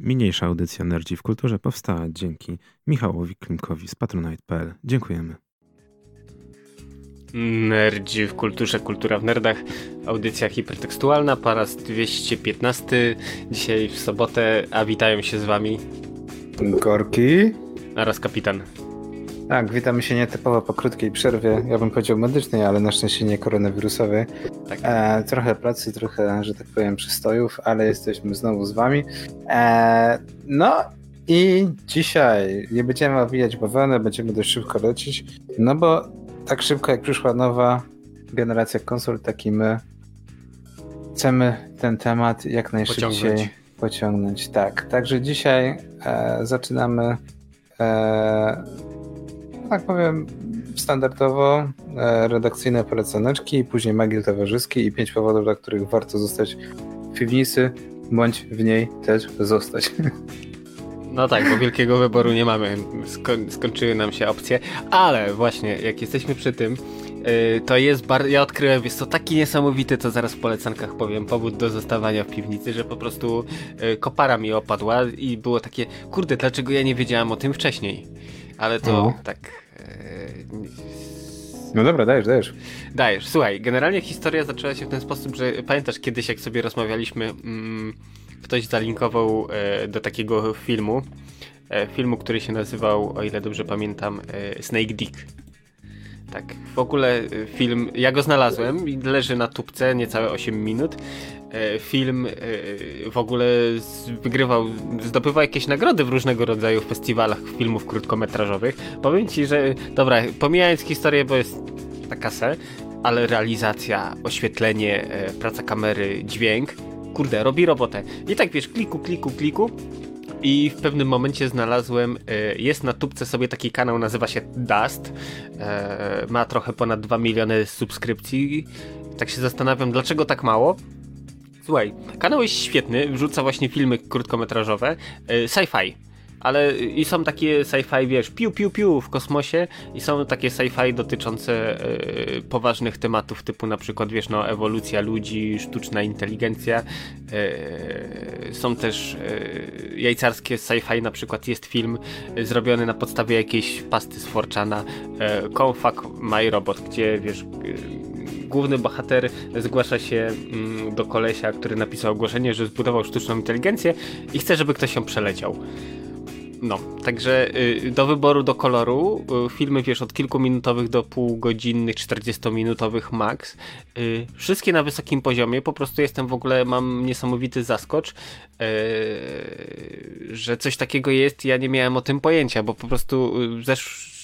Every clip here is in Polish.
Mniejsza audycja Nerdzi w Kulturze powstała dzięki Michałowi Klimkowi z patronite.pl. Dziękujemy. Nerdzi w kulturze, kultura w nerdach, audycja hipertekstualna po raz 215, dzisiaj w sobotę, a witają się z wami Gorki oraz kapitan. Tak, witamy się nietypowo po krótkiej przerwie, ja bym powiedział medycznej, ale na szczęście nie koronawirusowej. Tak. E, trochę pracy, trochę, że tak powiem, przystojów, ale jesteśmy znowu z wami. E, no i dzisiaj nie będziemy owijać bawełnę, będziemy dość szybko lecieć, no bo tak szybko jak przyszła nowa generacja konsol, tak i my chcemy ten temat jak najszybciej pociągnąć. pociągnąć. Tak, także dzisiaj e, zaczynamy e, tak powiem, standardowo e, redakcyjne polecaneczki, później magiel towarzyski i pięć powodów, dla których warto zostać w piwnicy, bądź w niej też zostać. No tak, bo wielkiego wyboru nie mamy. Sko skończyły nam się opcje, ale właśnie, jak jesteśmy przy tym, yy, to jest bardzo. Ja odkryłem, jest to taki niesamowity, to zaraz w polecankach powiem, powód do zostawania w piwnicy, że po prostu yy, kopara mi opadła i było takie, kurde, dlaczego ja nie wiedziałam o tym wcześniej? Ale to no. tak. E, no dobra, dajesz, dajesz. Dajesz. Słuchaj, generalnie historia zaczęła się w ten sposób, że pamiętasz kiedyś, jak sobie rozmawialiśmy, mm, ktoś zalinkował e, do takiego filmu, e, filmu, który się nazywał, o ile dobrze pamiętam, Snake Dick. Tak, w ogóle film, ja go znalazłem, leży na tubce niecałe 8 minut film e, w ogóle wygrywał, zdobywał jakieś nagrody w różnego rodzaju festiwalach filmów krótkometrażowych. Powiem ci, że dobra, pomijając historię, bo jest taka se, ale realizacja, oświetlenie, e, praca kamery, dźwięk, kurde, robi robotę. I tak wiesz, kliku, kliku, kliku. I w pewnym momencie znalazłem, jest na tubce sobie taki kanał, nazywa się Dust. Ma trochę ponad 2 miliony subskrypcji. Tak się zastanawiam, dlaczego tak mało. Słuchaj, kanał jest świetny, wrzuca właśnie filmy krótkometrażowe, e, sci-fi. Ale i są takie sci-fi, wiesz, piu, piu, piu w kosmosie i są takie sci-fi dotyczące e, poważnych tematów typu na przykład, wiesz, no, ewolucja ludzi, sztuczna inteligencja. E, są też e, jajcarskie sci-fi, na przykład jest film zrobiony na podstawie jakiejś pasty z Forczana, e, Come Fuck My Robot, gdzie, wiesz główny bohater zgłasza się mm, do kolesia, który napisał ogłoszenie, że zbudował sztuczną inteligencję i chce, żeby ktoś ją przeleciał. No, także y, do wyboru, do koloru, y, filmy wiesz od kilkuminutowych do półgodzinnych, 40-minutowych max. Y, wszystkie na wysokim poziomie, po prostu jestem w ogóle, mam niesamowity zaskocz, że coś takiego jest, ja nie miałem o tym pojęcia, bo po prostu zesz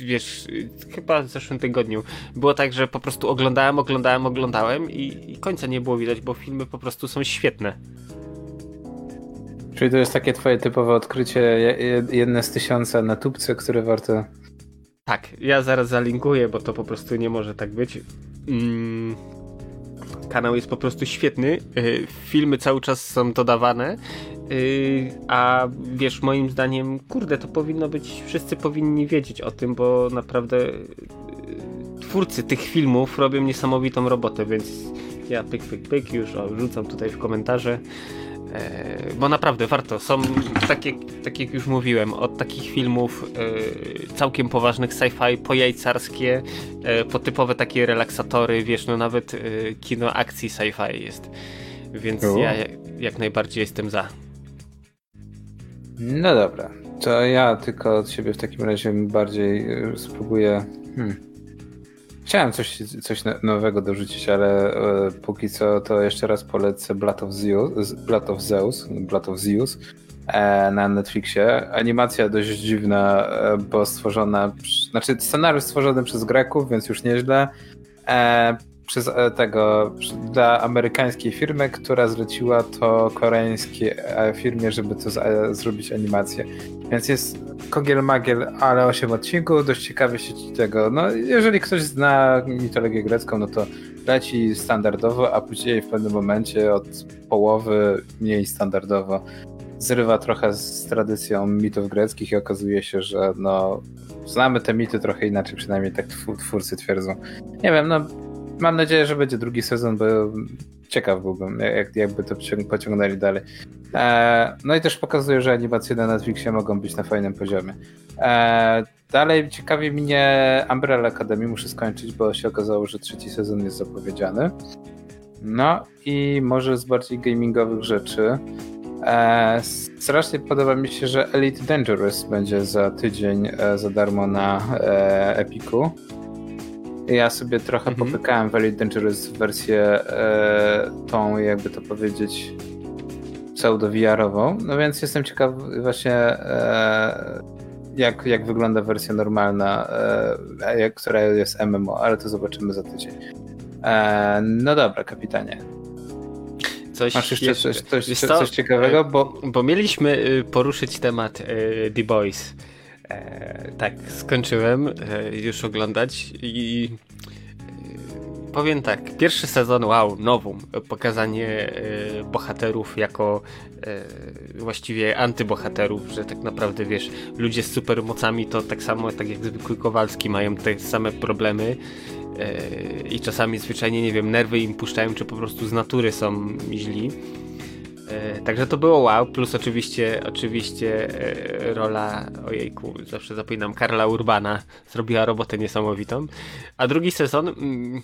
wiesz, chyba w zeszłym tygodniu było tak, że po prostu oglądałem, oglądałem, oglądałem i, i końca nie było widać, bo filmy po prostu są świetne. Czyli to jest takie twoje typowe odkrycie, jedne z tysiąca na tubce, które warto... Tak, ja zaraz zalinkuję, bo to po prostu nie może tak być. Mm, kanał jest po prostu świetny. Y, filmy cały czas są dodawane. Y, a wiesz, moim zdaniem, kurde, to powinno być, wszyscy powinni wiedzieć o tym, bo naprawdę y, twórcy tych filmów robią niesamowitą robotę, więc ja pyk, pyk, pyk już o, rzucam tutaj w komentarze. E, bo naprawdę warto. Są, tak jak, tak jak już mówiłem, od takich filmów e, całkiem poważnych sci-fi, pojajcarskie, e, po typowe takie relaksatory, wiesz, no nawet kino akcji sci-fi jest. Więc ja jak najbardziej jestem za. No dobra, to ja tylko od siebie w takim razie bardziej e, spróbuję. Hmm. Chciałem coś, coś nowego dorzucić, ale e, póki co to jeszcze raz polecę Blood of Zeus, Blood of Zeus, Blood of Zeus e, na Netflixie. Animacja dość dziwna, e, bo stworzona, znaczy scenariusz stworzony przez Greków, więc już nieźle. E, przez e, tego, dla amerykańskiej firmy, która zleciła to koreańskiej e, firmie, żeby to z, e, zrobić animację. Więc jest kogiel magiel, ale 8 odcinków, dość ciekawy się tego. No, jeżeli ktoś zna mitologię grecką, no to leci standardowo, a później w pewnym momencie od połowy mniej standardowo zrywa trochę z tradycją mitów greckich i okazuje się, że no znamy te mity trochę inaczej, przynajmniej tak twórcy twierdzą. Nie wiem, no Mam nadzieję, że będzie drugi sezon, bo ciekaw byłbym, jak, jakby to pociągnęli dalej. E, no i też pokazuje, że animacje na Netflixie mogą być na fajnym poziomie. E, dalej ciekawie mnie Umbrella Academy, muszę skończyć, bo się okazało, że trzeci sezon jest zapowiedziany. No i może z bardziej gamingowych rzeczy. E, strasznie podoba mi się, że Elite Dangerous będzie za tydzień e, za darmo na e, Epiku. Ja sobie trochę mhm. popykałem w Elite Dangerous wersję e, tą, jakby to powiedzieć, pseudo-VR-ową. No więc jestem ciekaw właśnie e, jak, jak wygląda wersja normalna, e, która jest MMO, ale to zobaczymy za tydzień. E, no dobra, kapitanie. Coś Masz jeszcze, jeszcze coś, coś, coś, coś, ciekawego? Bo... bo mieliśmy y, poruszyć temat y, The Boys. E, tak, skończyłem e, już oglądać i e, powiem tak, pierwszy sezon, wow, nowum, pokazanie bohaterów jako właściwie antybohaterów, że tak naprawdę wiesz, ludzie z supermocami to tak samo tak jak zwykły Kowalski mają te same problemy i czasami zwyczajnie, nie wiem, nerwy im puszczają, czy po prostu z natury są źli. E, także to było wow, plus oczywiście oczywiście e, rola, ojejku, zawsze zapominam, Karla Urbana zrobiła robotę niesamowitą. A drugi sezon mm,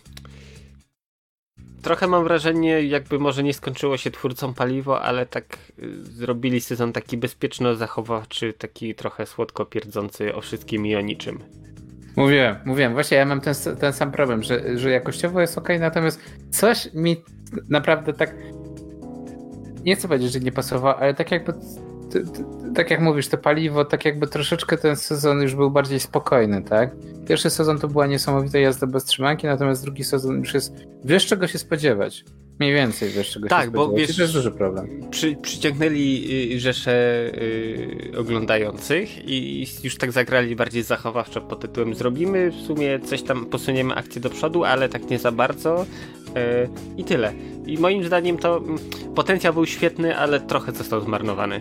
trochę mam wrażenie, jakby może nie skończyło się twórcom paliwo, ale tak y, zrobili sezon taki bezpieczno-zachowawczy, taki trochę słodko pierdzący o wszystkim i o niczym. Mówiłem, mówiłem. Właśnie ja mam ten, ten sam problem, że, że jakościowo jest ok, natomiast coś mi naprawdę tak nie chcę powiedzieć, że nie pasowało, ale tak jakby tak jak mówisz, to paliwo, tak jakby troszeczkę ten sezon już był bardziej spokojny, tak? Pierwszy sezon to była niesamowita jazda bez trzymanki, natomiast drugi sezon już jest, wiesz czego się spodziewać. Mniej więcej wiesz czego tak, się spodziewać. Tak, bo wiesz, to jest duży problem. Przy, przyciągnęli y, rzesze y, oglądających i już tak zagrali bardziej zachowawczo pod tytułem zrobimy w sumie coś tam, posuniemy akcję do przodu, ale tak nie za bardzo y, i tyle. I moim zdaniem to mm, potencjał był świetny, ale trochę został zmarnowany.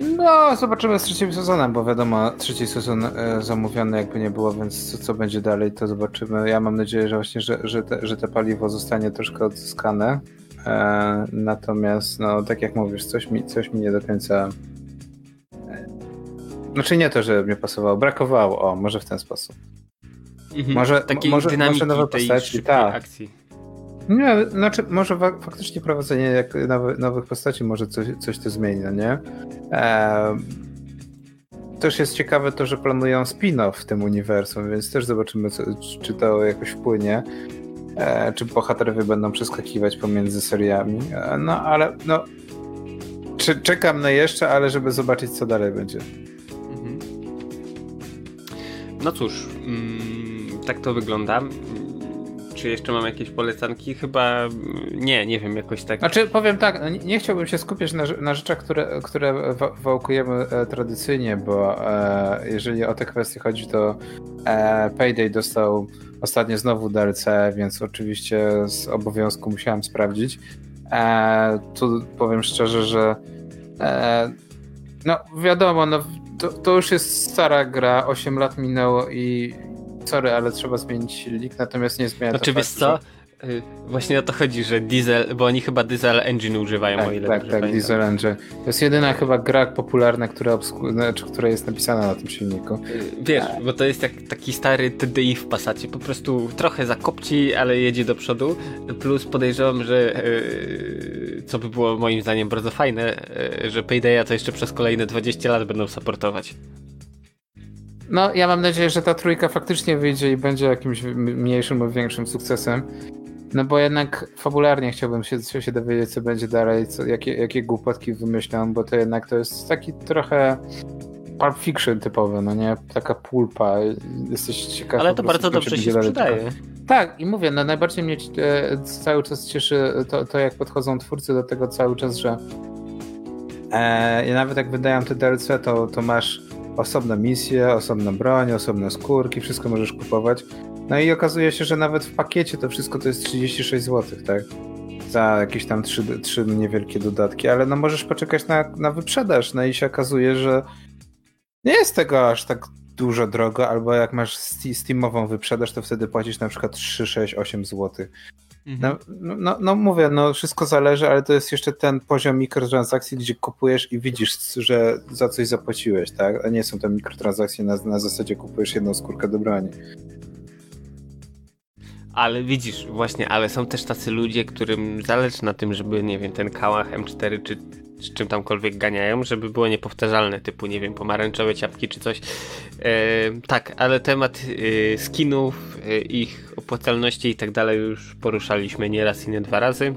No, zobaczymy z trzecim sezonem, bo wiadomo, trzeci sezon e, zamówiony jakby nie było, więc co, co, będzie dalej, to zobaczymy. Ja mam nadzieję, że właśnie, że, że, te, że te paliwo zostanie troszkę odzyskane. E, natomiast, no, tak jak mówisz, coś mi, coś mi nie do końca. E, znaczy nie to, że mnie pasowało, brakowało, o, może w ten sposób. Mhm, może, takiej może, może nowe postaci, tak. akcji. Nie, znaczy może faktycznie prowadzenie jak nowy, nowych postaci może coś, coś to zmieni, no nie? Eee, też jest ciekawe to, że planują spin-off w tym uniwersum, więc też zobaczymy, co, czy to jakoś wpłynie. Eee, czy bohaterowie będą przeskakiwać pomiędzy seriami. Eee, no ale no. Czekam na jeszcze, ale żeby zobaczyć, co dalej będzie. Mhm. No cóż, mm, tak to wygląda. Czy jeszcze mam jakieś polecanki? Chyba nie, nie wiem, jakoś tak. Znaczy, powiem tak, no, nie, nie chciałbym się skupiać na, na rzeczach, które, które wałkujemy e, tradycyjnie, bo e, jeżeli o te kwestie chodzi, to e, Payday dostał ostatnio znowu DLC, więc oczywiście z obowiązku musiałem sprawdzić. E, tu powiem szczerze, że e, no wiadomo, no, to, to już jest stara gra, 8 lat minęło i sorry, ale trzeba zmienić silnik, natomiast nie zmienia znaczy, faktu, co? Że... Y, właśnie o to chodzi, że diesel, bo oni chyba diesel engine używają, tak, o ile Tak, tak, pamiętam. diesel engine. To jest jedyna chyba gra popularna, która, obsku... znaczy, która jest napisana na tym silniku. Y, wiesz, bo to jest jak taki stary TDI w Passacie, po prostu trochę zakopci, ale jedzie do przodu, plus podejrzewam, że yy, co by było moim zdaniem bardzo fajne, że Paydaya to jeszcze przez kolejne 20 lat będą supportować. No, ja mam nadzieję, że ta trójka faktycznie wyjdzie i będzie jakimś mniejszym lub większym sukcesem. No bo jednak fabularnie chciałbym się, się dowiedzieć, co będzie dalej, co, jakie, jakie głupotki wymyślam, bo to jednak to jest taki trochę Pulp Fiction typowy, no nie? Taka pulpa. Jesteś ciekaw. Ale to bardzo dobrze się sprzedaje. Tak, i mówię, no najbardziej mnie e, cały czas cieszy to, to, jak podchodzą twórcy do tego cały czas, że e, nawet jak wydają te DLC, to, to masz osobne misje, osobne broń, osobne skórki, wszystko możesz kupować. No i okazuje się, że nawet w pakiecie to wszystko to jest 36 zł, tak? Za jakieś tam trzy, trzy niewielkie dodatki, ale no możesz poczekać na, na wyprzedaż, no i się okazuje, że nie jest tego aż tak dużo drogo, albo jak masz Steamową wyprzedaż, to wtedy płacisz na przykład 3, 6, 8 zł. Mhm. No, no, no, mówię, no wszystko zależy, ale to jest jeszcze ten poziom mikrotransakcji, gdzie kupujesz i widzisz, że za coś zapłaciłeś, tak? A nie są to mikrotransakcje na, na zasadzie kupujesz jedną skórkę do broni. Ale widzisz, właśnie, ale są też tacy ludzie, którym zależy na tym, żeby, nie wiem, ten kałach M4 czy, czy czym tamkolwiek ganiają, żeby było niepowtarzalne, typu, nie wiem, pomarańczowe ciapki czy coś. E, tak, ale temat e, skinów, e, ich opłacalności i tak dalej już poruszaliśmy nie raz i nie dwa razy.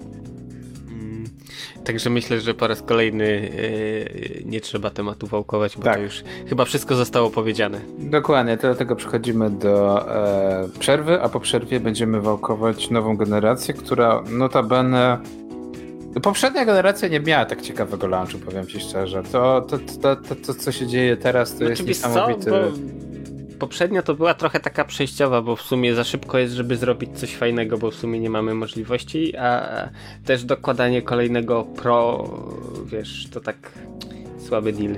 Także myślę, że po raz kolejny yy, nie trzeba tematu wałkować, bo tak. to już chyba wszystko zostało powiedziane. Dokładnie, dlatego przechodzimy do e, przerwy, a po przerwie będziemy wałkować nową generację, która notabene Poprzednia generacja nie miała tak ciekawego launchu, powiem ci szczerze. To, to, to, to, to co się dzieje teraz, to znaczy, jest niesamowite. Co? Poprzednia to była trochę taka przejściowa, bo w sumie za szybko jest, żeby zrobić coś fajnego, bo w sumie nie mamy możliwości, a też dokładanie kolejnego pro, wiesz, to tak słaby deal.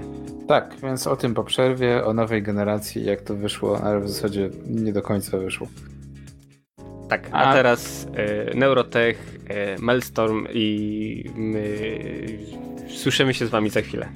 Tak, więc o tym po przerwie, o nowej generacji, jak to wyszło, ale w zasadzie nie do końca wyszło. Tak, a, a teraz e, Neurotech, e, Maelstorm i my słyszymy się z wami za chwilę.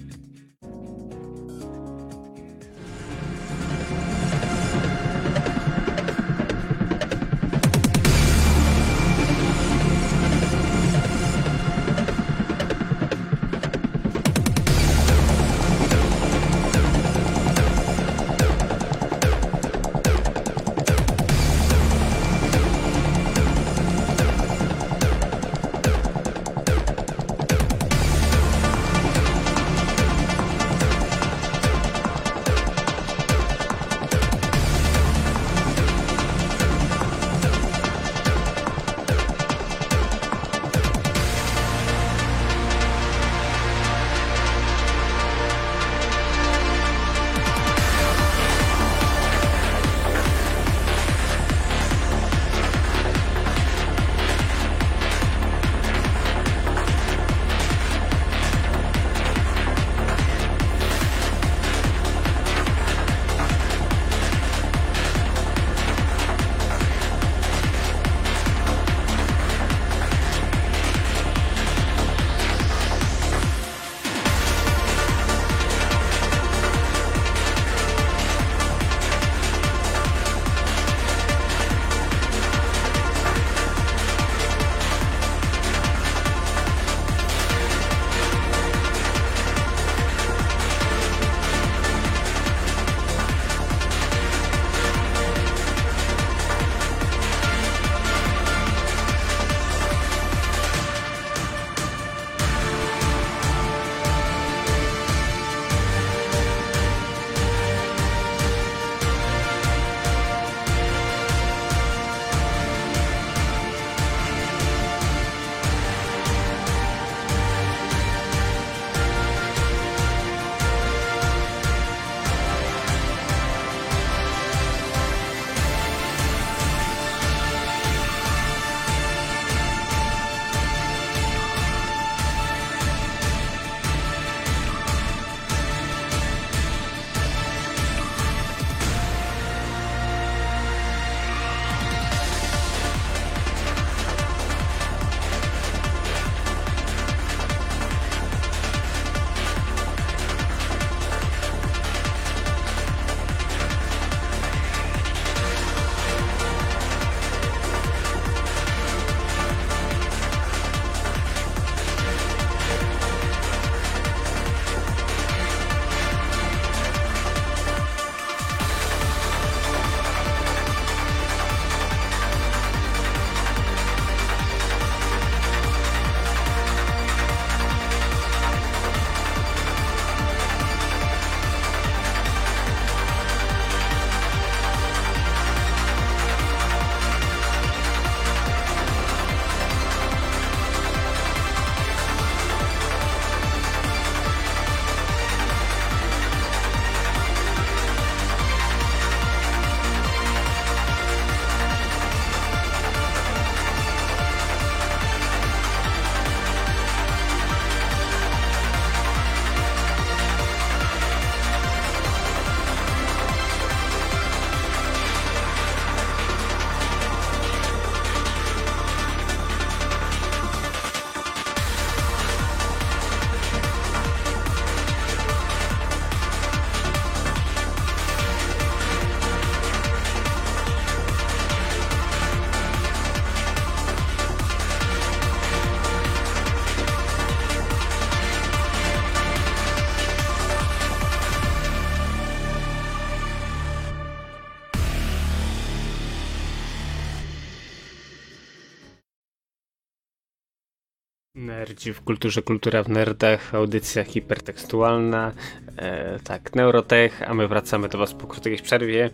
Nerdzi w kulturze, kultura w nerdach, audycja hipertekstualna, e, tak, Neurotech, a my wracamy do Was po krótkiej przerwie.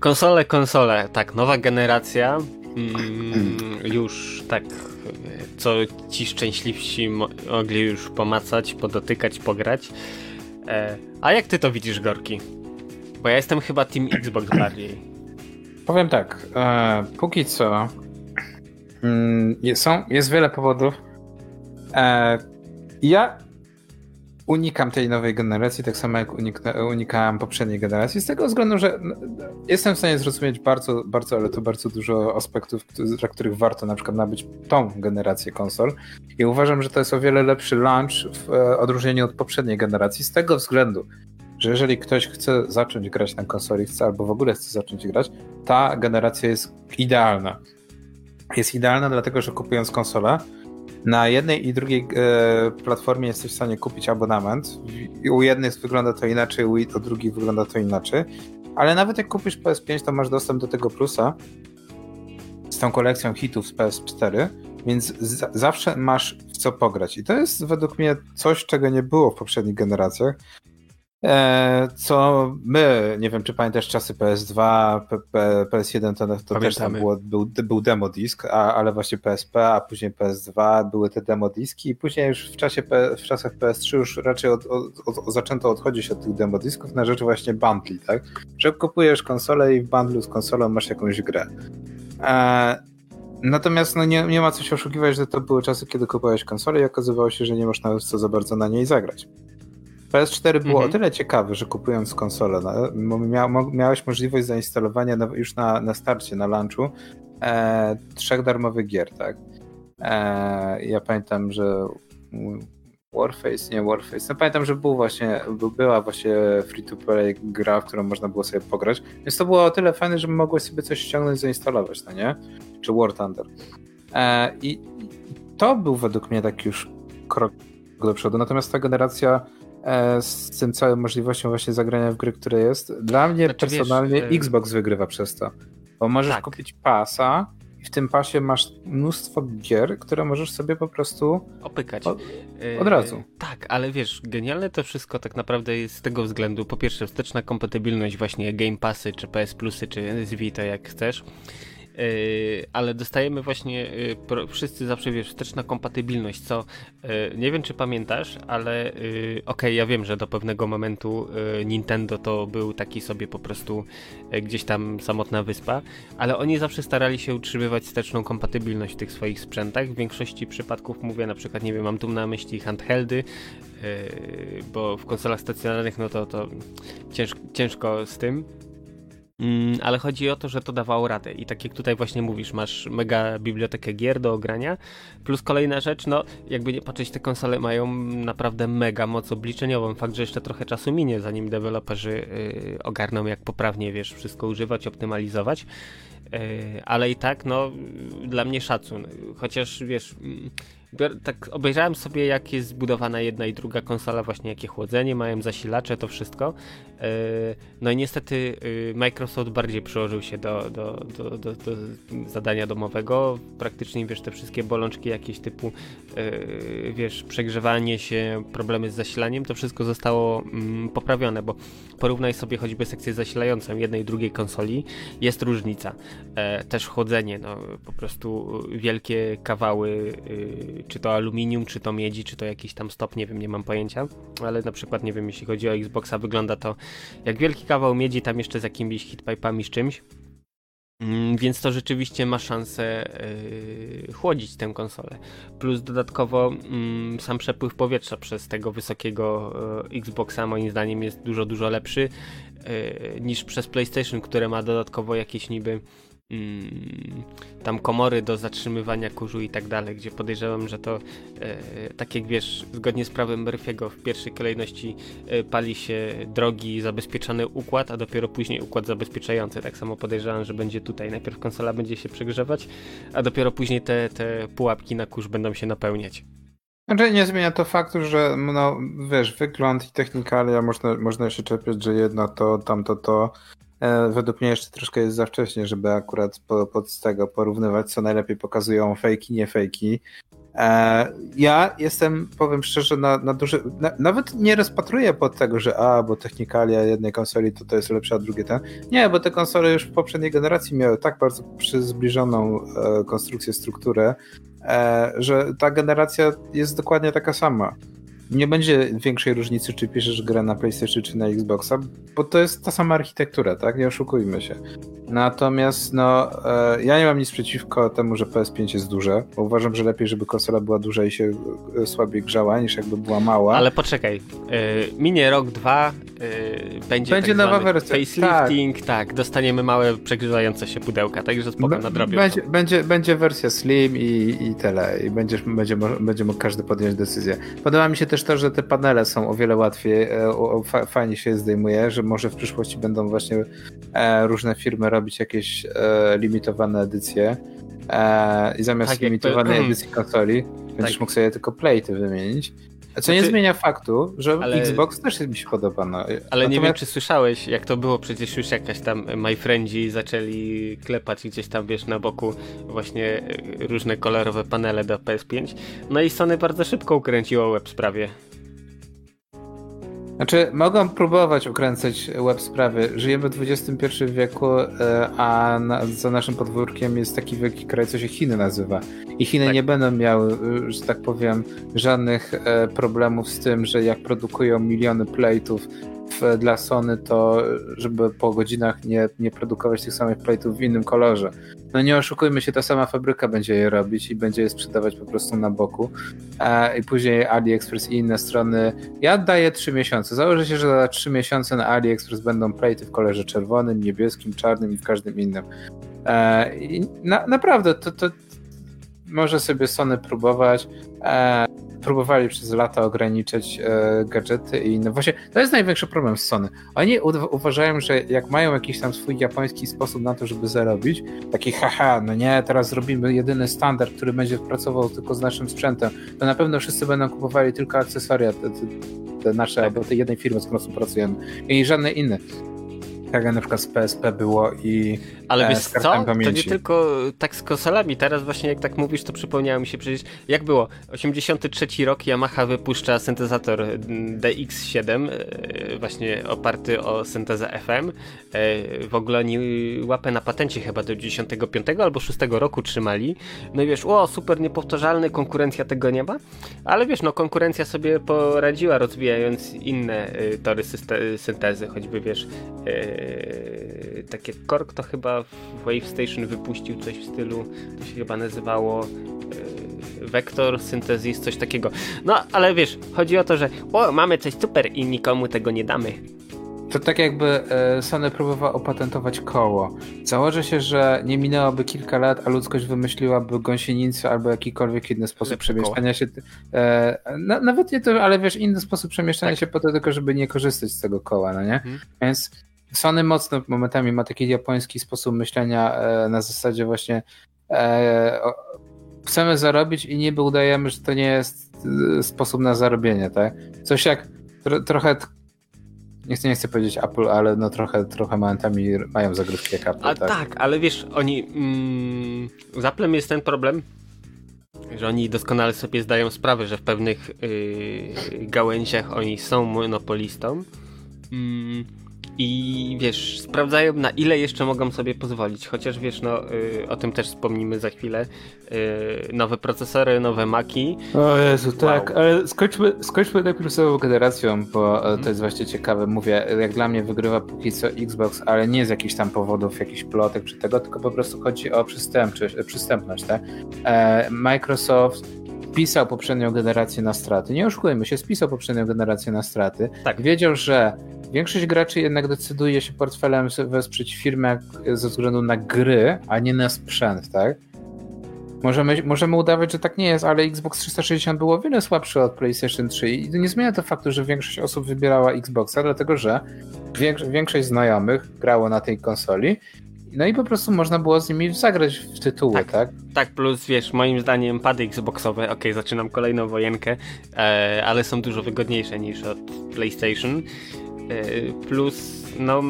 Konsole, konsole, tak, nowa generacja, mm, już tak, co ci szczęśliwsi mogli już pomacać, podotykać, pograć. E, a jak Ty to widzisz, Gorki? Bo ja jestem chyba Team Xbox bardziej. Powiem tak, e, póki co Mm, są, jest wiele powodów. E, ja unikam tej nowej generacji, tak samo jak unikałem poprzedniej generacji, z tego względu, że jestem w stanie zrozumieć bardzo, bardzo, ale to bardzo dużo aspektów, dla których warto na przykład nabyć tą generację konsol. I uważam, że to jest o wiele lepszy launch w e, odróżnieniu od poprzedniej generacji, z tego względu, że jeżeli ktoś chce zacząć grać na konsoli, chce albo w ogóle chce zacząć grać, ta generacja jest idealna jest idealna, dlatego że kupując konsolę, na jednej i drugiej e, platformie jesteś w stanie kupić abonament. U jednych wygląda to inaczej, u, drugich wygląda to inaczej. Ale nawet jak kupisz PS5, to masz dostęp do tego plusa z tą kolekcją hitów z PS4, więc zawsze masz w co pograć. I to jest według mnie coś, czego nie było w poprzednich generacjach. E, co my, nie wiem czy pamiętasz czasy PS2, PS1 to, to też tam było, był, był demo disk, a, ale właśnie PSP, a później PS2 były te demo diski i później już w, czasie, w czasach PS3 już raczej od, od, od, zaczęto odchodzić od tych demo disków na rzecz właśnie bundli, tak? Że kupujesz konsolę i w bundlu z konsolą masz jakąś grę. E, natomiast no nie, nie ma co się oszukiwać, że to były czasy, kiedy kupowałeś konsolę i okazywało się, że nie można co za bardzo na niej zagrać. PS4 było mhm. o tyle ciekawe, że kupując konsolę, no, mia, miałeś możliwość zainstalowania już na, na starcie, na launchu, e, trzech darmowych gier, tak? E, ja pamiętam, że Warface, nie Warface. No pamiętam, że był właśnie, była właśnie free-to-play gra, w którą można było sobie pograć. Więc to było o tyle fajne, że mogłeś sobie coś ściągnąć, zainstalować, no nie? Czy War Thunder. E, I to był według mnie taki już krok do przodu. Natomiast ta generacja z tym całą możliwością właśnie zagrania w gry, które jest. Dla mnie znaczy, personalnie wiesz, Xbox wygrywa przez to. Bo możesz tak. kupić pasa i w tym pasie masz mnóstwo gier, które możesz sobie po prostu opykać. Od, od razu. Yy, tak, ale wiesz, genialne to wszystko tak naprawdę jest z tego względu. Po pierwsze, wsteczna kompatybilność właśnie Game Passy, czy PS Plusy, czy z Vita, jak chcesz. Yy, ale dostajemy właśnie pro, wszyscy zawsze wiesz, wsteczna kompatybilność, co yy, nie wiem czy pamiętasz, ale okej, okay, ja wiem, że do pewnego momentu Nintendo to był taki sobie po prostu gdzieś tam samotna wyspa, ale oni zawsze starali się utrzymywać wsteczną kompatybilność w tych swoich sprzętach. W większości przypadków mówię na przykład, nie wiem, mam tu na myśli handheldy, bo w konsolach stacjonarnych no to, to ciężko z tym. Mm, ale chodzi o to, że to dawało radę. I tak jak tutaj właśnie mówisz, masz mega bibliotekę gier do ogrania. Plus kolejna rzecz, no jakby nie patrzeć, te konsole mają naprawdę mega moc obliczeniową. Fakt, że jeszcze trochę czasu minie, zanim deweloperzy yy, ogarną, jak poprawnie wiesz, wszystko używać, optymalizować. Yy, ale i tak, no dla mnie szacun. Chociaż wiesz. Yy, tak obejrzałem sobie, jak jest zbudowana jedna i druga konsola, właśnie jakie chłodzenie mają, zasilacze, to wszystko. E, no i niestety e, Microsoft bardziej przyłożył się do, do, do, do, do zadania domowego. Praktycznie, wiesz, te wszystkie bolączki jakieś typu, e, wiesz, przegrzewanie się, problemy z zasilaniem, to wszystko zostało mm, poprawione, bo porównaj sobie choćby sekcję zasilającą jednej i drugiej konsoli, jest różnica. Też chłodzenie, no po prostu wielkie kawały czy to aluminium, czy to miedzi, czy to jakiś tam stop, nie wiem, nie mam pojęcia, ale na przykład, nie wiem, jeśli chodzi o Xboxa, wygląda to jak wielki kawał miedzi, tam jeszcze z jakimiś hitpipami, z czymś. Mm, więc to rzeczywiście ma szansę yy, chłodzić tę konsolę. Plus dodatkowo yy, sam przepływ powietrza przez tego wysokiego yy, Xboxa moim zdaniem jest dużo, dużo lepszy y, niż przez PlayStation, które ma dodatkowo jakieś niby Mm, tam komory do zatrzymywania kurzu i tak dalej, gdzie podejrzewam, że to e, tak jak wiesz, zgodnie z prawem Murphy'ego w pierwszej kolejności e, pali się drogi zabezpieczony układ, a dopiero później układ zabezpieczający. Tak samo podejrzewam, że będzie tutaj. Najpierw konsola będzie się przegrzewać, a dopiero później te, te pułapki na kurz będą się napełniać. Znaczy nie zmienia to faktu, że no, wiesz, wygląd i technikalia można, można się czepiać, że jedno to, tamto to, według mnie jeszcze troszkę jest za wcześnie, żeby akurat po, pod tego porównywać, co najlepiej pokazują fejki, nie fejki. E, ja jestem, powiem szczerze, na, na duży. Na, nawet nie rozpatruję pod tego, że a, bo technikalia jednej konsoli to, to jest lepsza, a drugie ten. Nie, bo te konsole już w poprzedniej generacji miały tak bardzo zbliżoną e, konstrukcję, strukturę, e, że ta generacja jest dokładnie taka sama nie będzie większej różnicy, czy piszesz grę na PlayStation czy na Xboxa, bo to jest ta sama architektura, tak? Nie oszukujmy się. Natomiast no, e, ja nie mam nic przeciwko temu, że PS5 jest duże, bo uważam, że lepiej, żeby konsola była duża i się e, słabiej grzała, niż jakby była mała. Ale poczekaj, y, minie rok, dwa, y, będzie, będzie tak nowa wersja. Facelifting, tak. tak. dostaniemy małe przegrzewające się pudełka, także spoko, nadrobię. Będzie, będzie, będzie wersja Slim i, i tyle, i będzie, będzie, będzie mógł każdy podjąć decyzję. Podoba mi się też to, że te panele są o wiele łatwiej, e, fajnie się je zdejmuje, że może w przyszłości będą właśnie różne firmy robić jakieś e, limitowane edycje e, i zamiast tak, limitowanej jakby... edycji konsoli będziesz tak. mógł sobie tylko plate wymienić. Co znaczy, nie zmienia faktu, że ale, Xbox też mi się podoba. No. Ale Natomiast... nie wiem, czy słyszałeś, jak to było, przecież już jakaś tam MyFriendzi zaczęli klepać gdzieś tam, wiesz, na boku właśnie e, różne kolorowe panele do PS5. No i Sony bardzo szybko ukręciło web sprawie. Znaczy, mogą próbować ukręcać web sprawy. Żyjemy w XXI wieku, e, a na, za naszym podwórkiem jest taki wielki kraj, co się Chiny nazywa. I Chiny tak. nie będą miały, e, że tak powiem, żadnych e, problemów z tym, że jak produkują miliony plate'ów dla Sony to, żeby po godzinach nie, nie produkować tych samych plate'ów w innym kolorze. No nie oszukujmy się, ta sama fabryka będzie je robić i będzie je sprzedawać po prostu na boku. I później AliExpress i inne strony. Ja daję 3 miesiące. Założę się, że za 3 miesiące na AliExpress będą plate'y w kolorze czerwonym, niebieskim, czarnym i w każdym innym. I na, naprawdę, to, to może sobie Sony próbować próbowali przez lata ograniczać e, gadżety i inne. Właśnie to jest największy problem z Sony. Oni uważają, że jak mają jakiś tam swój japoński sposób na to, żeby zarobić, taki haha, no nie, teraz zrobimy jedyny standard, który będzie pracował tylko z naszym sprzętem, to na pewno wszyscy będą kupowali tylko akcesoria te, te, te nasze, albo tej jednej firmy, z którą współpracujemy i żadne inne tak jak na z PSP było i Ale e, wiesz co, pamięci. to nie tylko tak z konsolami, teraz właśnie jak tak mówisz, to przypomniało mi się przecież, jak było, 83 rok Yamaha wypuszcza syntezator DX7, e, właśnie oparty o syntezę FM, e, w ogóle oni łapę na patencie chyba do 95 albo 6 roku trzymali, no i wiesz, o super niepowtarzalny, konkurencja tego nie ma, ale wiesz, no konkurencja sobie poradziła rozwijając inne tory syntezy, choćby wiesz, Yy, takie Kork to chyba Wave Station wypuścił coś w stylu, to się chyba nazywało yy, Vector Synthesis, coś takiego. No, ale wiesz, chodzi o to, że o, mamy coś super i nikomu tego nie damy. To tak jakby e, Sony próbowała opatentować koło. Założę się, że nie minęłoby kilka lat, a ludzkość wymyśliłaby gąsienicę albo jakikolwiek inny sposób Lepsze przemieszczania koło. się. E, na, nawet nie to, ale wiesz, inny sposób przemieszczania tak. się po to tylko, żeby nie korzystać z tego koła, no nie? Hmm. Więc Sony mocno momentami ma taki japoński sposób myślenia e, na zasadzie właśnie e, chcemy zarobić i niby udajemy, że to nie jest e, sposób na zarobienie, tak? Coś jak tro, trochę nie chcę, nie chcę powiedzieć Apple, ale no trochę, trochę momentami mają zagrywki jak Apple. A tak? tak, ale wiesz, oni mm, z Applem jest ten problem, że oni doskonale sobie zdają sprawę, że w pewnych yy, gałęziach oni są monopolistą. Yy, i wiesz, sprawdzają na ile jeszcze mogą sobie pozwolić, chociaż wiesz, no y, o tym też wspomnimy za chwilę. Y, nowe procesory, nowe maki. O Jezu, wow. tak, ale skończmy, skończmy najpierw z nową generacją, bo hmm. to jest właśnie ciekawe. Mówię, jak dla mnie wygrywa póki co Xbox, ale nie z jakichś tam powodów, jakichś plotek czy tego, tylko po prostu chodzi o przystępność, przystępność tak? E, Microsoft spisał poprzednią generację na straty. Nie oszukujmy się, spisał poprzednią generację na straty. Tak. Wiedział, że Większość graczy jednak decyduje się portfelem wesprzeć firmę ze względu na gry, a nie na sprzęt, tak? Możemy, możemy udawać, że tak nie jest, ale Xbox 360 było o wiele słabszy od PlayStation 3 i nie zmienia to faktu, że większość osób wybierała Xboxa, dlatego że większość znajomych grało na tej konsoli no i po prostu można było z nimi zagrać w tytuły, tak? Tak, tak plus wiesz, moim zdaniem pady Xboxowe, ok, zaczynam kolejną wojenkę, e, ale są dużo wygodniejsze niż od PlayStation. E, plus, no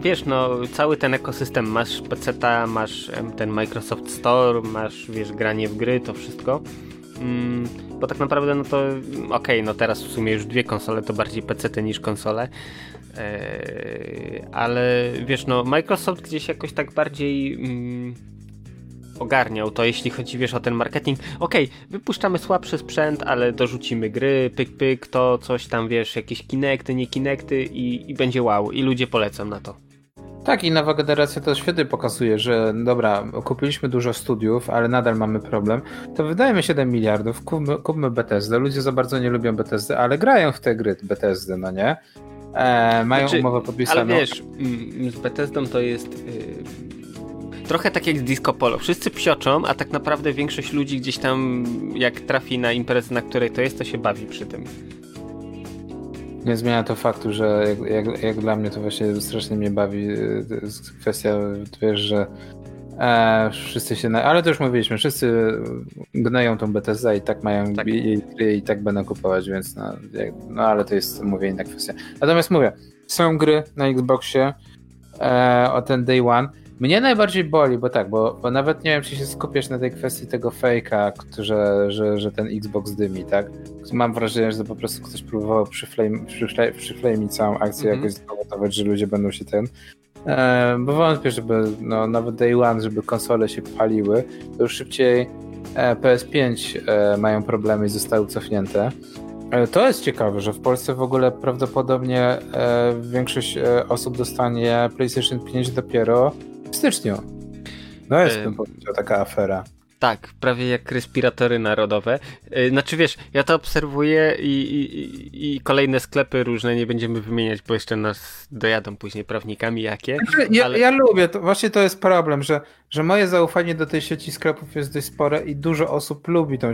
wiesz, no cały ten ekosystem, masz PC, masz ten Microsoft Store, masz, wiesz, granie w gry, to wszystko. Mm, bo tak naprawdę, no to okej, okay, no teraz w sumie już dwie konsole to bardziej PC niż konsole. Eee, ale wiesz, no Microsoft gdzieś jakoś tak bardziej mm, ogarniał to, jeśli chodzi, wiesz, o ten marketing. Okej, okay, wypuszczamy słabszy sprzęt, ale dorzucimy gry, pyk, pyk, to coś tam, wiesz, jakieś kinekty, nie kinekty i, i będzie wow. I ludzie polecą na to. Tak, i nowa generacja to świetnie pokazuje, że dobra, kupiliśmy dużo studiów, ale nadal mamy problem. To wydajemy 7 miliardów, kupmy, kupmy Bethesdę. Ludzie za bardzo nie lubią Bethesdy, ale grają w te gry Bethesdy, no nie? E, mają znaczy, umowę podpisaną. Ale wiesz, mm, z Bethesdą to jest... Yy trochę tak jak z Disco Polo. Wszyscy psioczą, a tak naprawdę większość ludzi gdzieś tam, jak trafi na imprezę, na której to jest, to się bawi przy tym. Nie zmienia to faktu, że jak, jak, jak dla mnie to właśnie strasznie mnie bawi kwestia, wiesz, że e, wszyscy się, na... ale to już mówiliśmy, wszyscy gnają tą BTZ i tak mają tak. jej gry i tak będą kupować, więc no, jak, no ale to jest, mówię, inna kwestia. Natomiast mówię, są gry na Xboxie e, o ten Day One, mnie najbardziej boli, bo tak, bo, bo nawet nie wiem, czy się skupiasz na tej kwestii tego fejka, że, że, że ten Xbox dymi, tak? Mam wrażenie, że to po prostu ktoś próbował przyflejmić całą akcję, mm -hmm. jakoś spowodować, że ludzie będą się ten... E, bo wątpię, żeby no, nawet Day One, żeby konsole się paliły, to już szybciej e, PS5 e, mają problemy i zostały cofnięte. E, to jest ciekawe, że w Polsce w ogóle prawdopodobnie e, większość e, osób dostanie PlayStation 5 dopiero styczniu. No jest, bym powiedział, taka afera. Tak, prawie jak respiratory narodowe. Znaczy wiesz, ja to obserwuję i, i, i, kolejne sklepy różne nie będziemy wymieniać, bo jeszcze nas dojadą później prawnikami jakie. Znaczy, ja, ale... ja, lubię, to, właśnie to jest problem, że, że moje zaufanie do tej sieci sklepów jest dość spore i dużo osób lubi tą,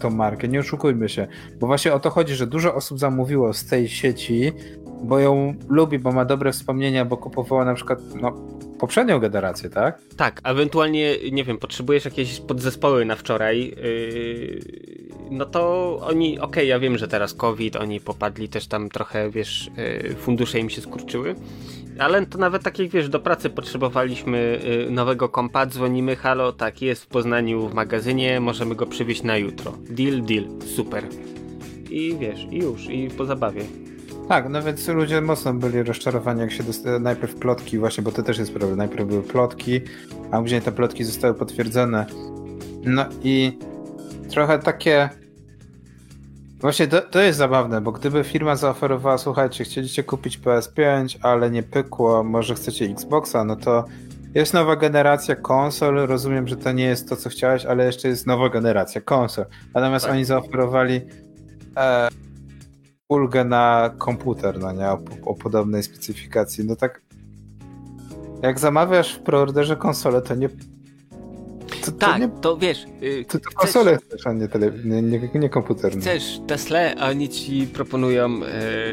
tą markę, nie oszukujmy się. Bo właśnie o to chodzi, że dużo osób zamówiło z tej sieci, bo ją lubi, bo ma dobre wspomnienia, bo kupowała na przykład no, poprzednią generację, tak? Tak, ewentualnie, nie wiem, potrzebujesz jakieś podzespoły na wczoraj, yy, no to oni, okej, okay, ja wiem, że teraz COVID, oni popadli też tam trochę, wiesz, yy, fundusze im się skurczyły, ale to nawet tak jak wiesz, do pracy potrzebowaliśmy yy, nowego kompa, dzwonimy, halo, tak, jest w Poznaniu w magazynie, możemy go przywieźć na jutro. Deal, deal, super. I wiesz, i już, i po zabawie. Tak, no więc ludzie mocno byli rozczarowani, jak się dostały najpierw plotki, właśnie, bo to też jest problem. Najpierw były plotki, a później te plotki zostały potwierdzone. No i trochę takie. Właśnie to, to jest zabawne, bo gdyby firma zaoferowała, słuchajcie, chcieliście kupić PS5, ale nie pykło, może chcecie Xboxa, no to jest nowa generacja konsol. Rozumiem, że to nie jest to, co chciałeś, ale jeszcze jest nowa generacja konsol. Natomiast tak. oni zaoferowali e, ulgę na komputer, no nie, o, o, podobnej specyfikacji. No tak, jak zamawiasz w preorderze konsolę, to nie... To, tak, to, nie, to wiesz... Yy, to, to konsolę chcesz, a nie, tele, nie, nie, nie komputer. No. Chcesz Tesla, a oni ci proponują yy,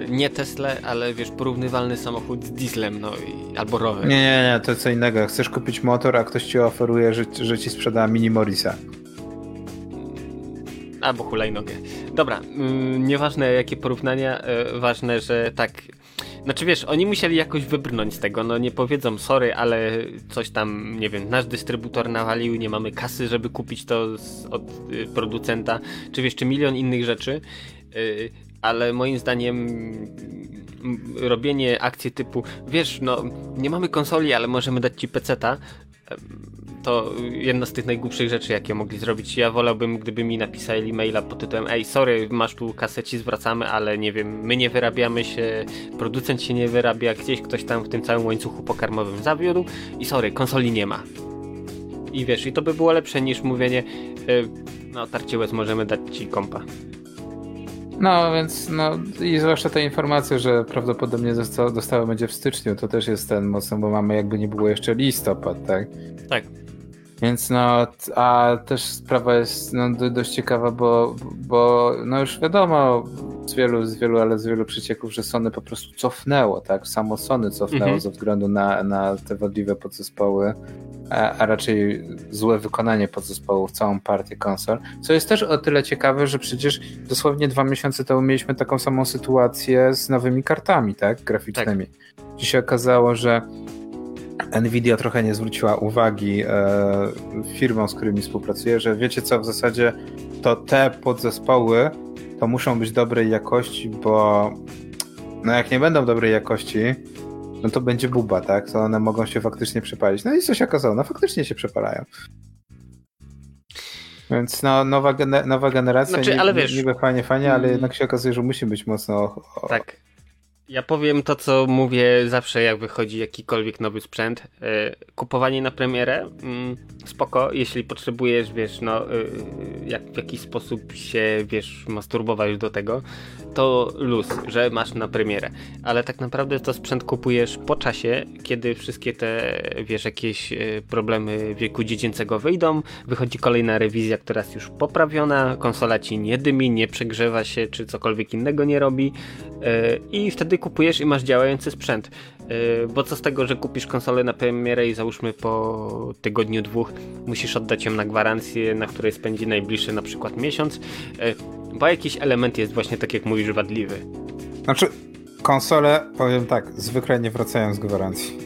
nie Tesla, ale wiesz, porównywalny samochód z dieslem, no i, albo rower. Nie, nie, nie, to co innego. Chcesz kupić motor, a ktoś ci oferuje, że, że ci sprzeda mini Morisa. Albo hulajnogę. Dobra, mm, nieważne jakie porównania, y, ważne, że tak. Znaczy wiesz, oni musieli jakoś wybrnąć z tego, no nie powiedzą sorry, ale coś tam, nie wiem, nasz dystrybutor nawalił, nie mamy kasy, żeby kupić to z, od y, producenta, czy wiesz, czy milion innych rzeczy, y, ale moim zdaniem robienie akcji typu, wiesz, no nie mamy konsoli, ale możemy dać ci peceta, to jedna z tych najgłupszych rzeczy, jakie mogli zrobić. Ja wolałbym, gdyby mi napisali maila pod tytułem ej, sorry, masz tu kasę, ci zwracamy, ale nie wiem, my nie wyrabiamy się, producent się nie wyrabia, gdzieś ktoś tam w tym całym łańcuchu pokarmowym zawiódł i sorry, konsoli nie ma. I wiesz, i to by było lepsze niż mówienie, yy, no tarcie łez, możemy dać ci kompa. No, więc no i zwłaszcza te informacje, że prawdopodobnie dostała będzie w styczniu, to też jest ten mocno, bo mamy jakby nie było jeszcze listopad, tak? Tak. Więc no, a też sprawa jest no, dość ciekawa, bo, bo no już wiadomo z wielu, z wielu, ale z wielu przecieków, że Sony po prostu cofnęło, tak? Samo Sony cofnęło mhm. ze względu na, na te wadliwe podzespoły, a, a raczej złe wykonanie podzespołów, całą partię konsol. Co jest też o tyle ciekawe, że przecież dosłownie dwa miesiące temu mieliśmy taką samą sytuację z nowymi kartami, tak? Graficznymi. Tak. Gdzie się okazało, że Nvidia trochę nie zwróciła uwagi e, firmom, z którymi współpracuje, że wiecie co, w zasadzie to te podzespoły to muszą być dobrej jakości, bo no jak nie będą dobrej jakości, no to będzie buba, tak? To one mogą się faktycznie przepalić. No i co się okazało? No faktycznie się przepalają. Więc no, nowa, nowa generacja, znaczy, ale wiesz, niby fajnie, fajnie, ale mm. jednak się okazuje, że musi być mocno... Tak. Ja powiem to, co mówię zawsze, jak wychodzi jakikolwiek nowy sprzęt. E, kupowanie na premierę, mm, spoko, jeśli potrzebujesz, wiesz, no, e, jak w jakiś sposób się, wiesz, masturbować do tego, to luz, że masz na premierę. Ale tak naprawdę to sprzęt kupujesz po czasie, kiedy wszystkie te, wiesz, jakieś e, problemy wieku dziecięcego wyjdą, wychodzi kolejna rewizja, która jest już poprawiona, konsola ci nie dymi, nie przegrzewa się, czy cokolwiek innego nie robi i wtedy kupujesz i masz działający sprzęt. Yy, bo co z tego, że kupisz konsolę na premierę i załóżmy po tygodniu, dwóch musisz oddać ją na gwarancję, na której spędzi najbliższy na przykład miesiąc, yy, bo jakiś element jest właśnie tak jak mówisz wadliwy. Znaczy, konsole, powiem tak, zwykle nie wracają z gwarancji.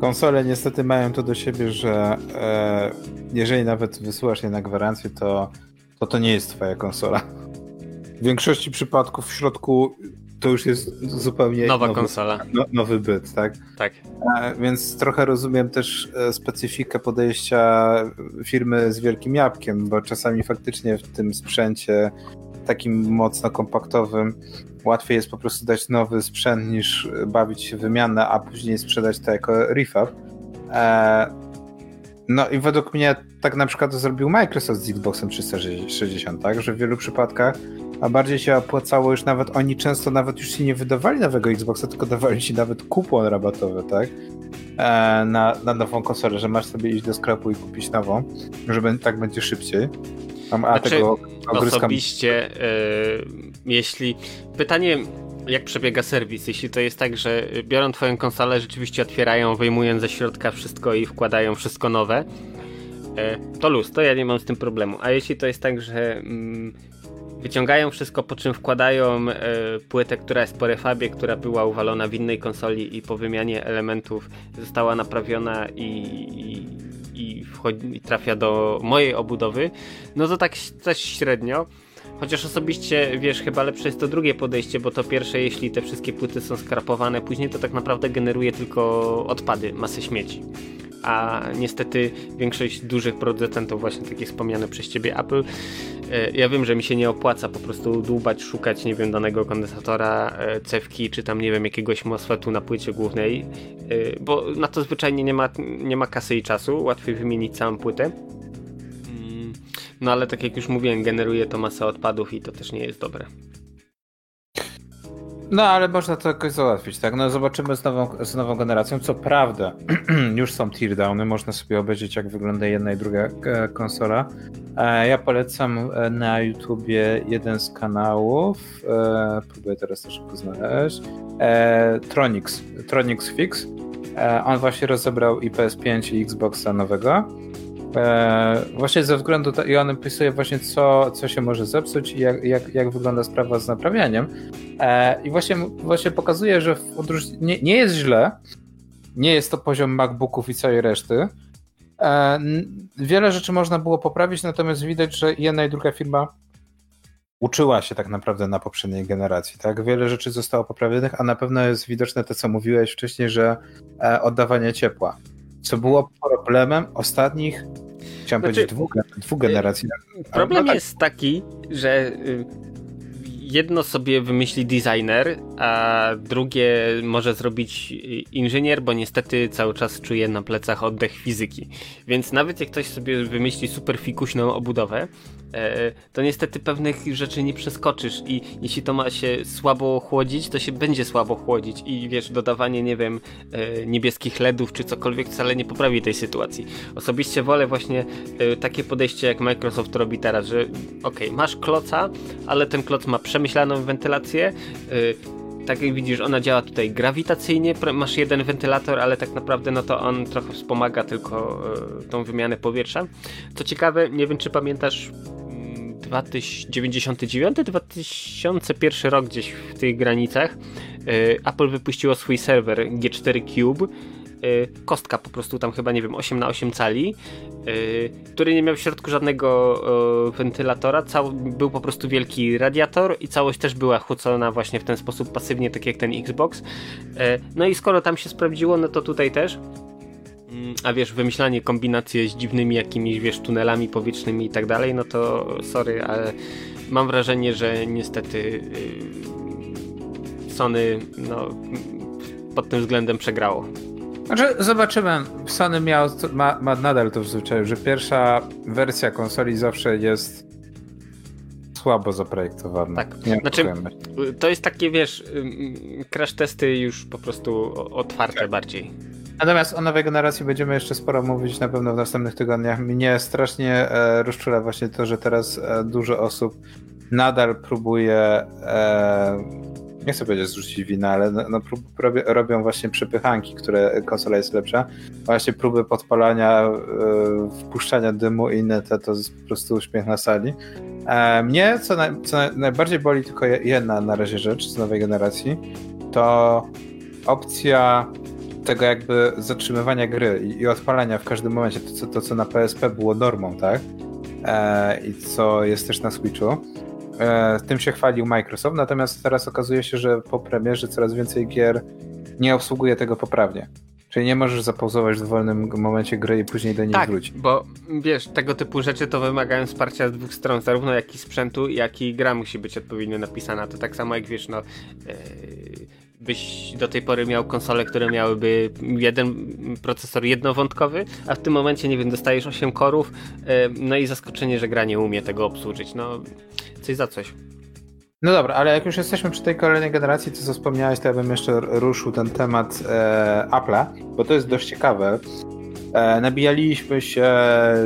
Konsole niestety mają to do siebie, że e, jeżeli nawet wysyłasz je na gwarancję, to, to to nie jest twoja konsola. W większości przypadków w środku to już jest zupełnie nowa nowy, konsola. No, nowy byt, tak? Tak. A, więc trochę rozumiem też e, specyfikę podejścia firmy z wielkim jabłkiem, bo czasami faktycznie w tym sprzęcie takim mocno kompaktowym łatwiej jest po prostu dać nowy sprzęt niż bawić się wymianę, a później sprzedać to jako refab. E, no i według mnie tak na przykład zrobił Microsoft z Xboxem 360, tak? Że w wielu przypadkach a bardziej się opłacało już nawet, oni często nawet już się nie wydawali nowego Xboxa, tylko dawali ci nawet kupon rabatowy, tak? E, na, na nową konsolę, że masz sobie iść do sklepu i kupić nową, że tak będzie szybciej. A znaczy, tego osobiście, e, jeśli... Pytanie, jak przebiega serwis? Jeśli to jest tak, że biorą twoją konsolę, rzeczywiście otwierają, wyjmują ze środka wszystko i wkładają wszystko nowe, e, to luz, to ja nie mam z tym problemu. A jeśli to jest tak, że mm, Wyciągają wszystko, po czym wkładają e, płytę, która jest po refabie, która była uwalona w innej konsoli i po wymianie elementów została naprawiona i, i, i, wchodzi, i trafia do mojej obudowy, no to tak też średnio. Chociaż osobiście, wiesz, chyba lepsze jest to drugie podejście, bo to pierwsze, jeśli te wszystkie płyty są skrapowane, później to tak naprawdę generuje tylko odpady, masę śmieci a niestety większość dużych producentów, właśnie takich wspomniane przez ciebie Apple, e, ja wiem, że mi się nie opłaca po prostu dłubać, szukać, nie wiem, danego kondensatora, e, cewki, czy tam, nie wiem, jakiegoś MOSFETu na płycie głównej, e, bo na to zwyczajnie nie ma, nie ma kasy i czasu, łatwiej wymienić całą płytę. No ale tak jak już mówiłem, generuje to masę odpadów i to też nie jest dobre. No, ale można to jakoś załatwić, tak? No, zobaczymy z nową, z nową generacją. Co prawda, już są teardowny, można sobie obejrzeć, jak wygląda jedna i druga e, konsola. E, ja polecam e, na YouTubie jeden z kanałów, próbuję teraz to szybko znaleźć, Tronix, Tronix Fix. On właśnie rozebrał i PS5 i Xboxa nowego E, właśnie ze względu, i on opisuje właśnie co, co się może zepsuć i jak, jak, jak wygląda sprawa z naprawianiem. E, I właśnie, właśnie pokazuje, że w podróż nie, nie jest źle, nie jest to poziom MacBooków i całej reszty. E, wiele rzeczy można było poprawić, natomiast widać, że jedna i druga firma uczyła się tak naprawdę na poprzedniej generacji. Tak? Wiele rzeczy zostało poprawionych, a na pewno jest widoczne to, co mówiłeś wcześniej, że oddawanie ciepła co było problemem ostatnich, chciałem znaczy, powiedzieć, dwóch, dwóch generacji. Problem no tak. jest taki, że y, jedno sobie wymyśli designer, a drugie może zrobić inżynier, bo niestety cały czas czuje na plecach oddech fizyki. Więc nawet jak ktoś sobie wymyśli super fikuśną obudowę, e, to niestety pewnych rzeczy nie przeskoczysz i jeśli to ma się słabo chłodzić, to się będzie słabo chłodzić i wiesz, dodawanie, nie wiem, e, niebieskich LEDów czy cokolwiek wcale nie poprawi tej sytuacji. Osobiście wolę właśnie e, takie podejście jak Microsoft robi teraz, że ok, masz kloca, ale ten kloc ma przemyślaną wentylację, tak jak widzisz, ona działa tutaj grawitacyjnie, masz jeden wentylator, ale tak naprawdę no to on trochę wspomaga tylko tą wymianę powietrza. Co ciekawe, nie wiem czy pamiętasz 99-2001 rok gdzieś w tych granicach Apple wypuściło swój serwer G4 Cube. Kostka po prostu tam chyba nie wiem 8 na 8 cali który nie miał w środku żadnego wentylatora. Cał, był po prostu wielki radiator i całość też była chłocona właśnie w ten sposób pasywnie tak jak ten Xbox. No i skoro tam się sprawdziło no to tutaj też. Mm, a wiesz, wymyślanie kombinacji z dziwnymi jakimiś, wiesz, tunelami powietrznymi i tak dalej, no to sorry, ale mam wrażenie, że niestety Sony no, pod tym względem przegrało. Znaczy, zobaczymy. Sony miał, ma, ma nadal to w zwyczaju, że pierwsza wersja konsoli zawsze jest słabo zaprojektowana. Tak, Nie znaczy, to jest takie, wiesz, crash testy już po prostu otwarte tak. bardziej. Natomiast o nowej generacji będziemy jeszcze sporo mówić na pewno w następnych tygodniach. Mnie strasznie e, rozczula właśnie to, że teraz e, dużo osób nadal próbuje, e, nie chcę powiedzieć zrzucić wina, ale no, no robią, robią właśnie przepychanki, które konsola jest lepsza. Właśnie próby podpalania, e, wpuszczania dymu i inne, to, to jest po prostu uśmiech na sali. E, mnie, co, na, co najbardziej boli, tylko jedna na razie rzecz z nowej generacji, to opcja tego jakby zatrzymywania gry i, i odpalania w każdym momencie, to co, to co na PSP było normą, tak? E, I co jest też na Switchu. E, tym się chwalił Microsoft, natomiast teraz okazuje się, że po premierze coraz więcej gier nie obsługuje tego poprawnie. Czyli nie możesz zapauzować w dowolnym momencie gry i później do niej tak, wrócić. bo wiesz, tego typu rzeczy to wymagają wsparcia z dwóch stron, zarówno jak i sprzętu, jak i gra musi być odpowiednio napisana. To tak samo jak wiesz, no yy, byś do tej pory miał konsole, które miałyby jeden procesor jednowątkowy, a w tym momencie, nie wiem, dostajesz 8 korów, e, no i zaskoczenie, że gra nie umie tego obsłużyć. No, coś za coś. No dobra, ale jak już jesteśmy przy tej kolejnej generacji, to co wspomniałeś, to ja bym jeszcze ruszył ten temat e, Apple'a, bo to jest dość ciekawe. E, nabijaliśmy się,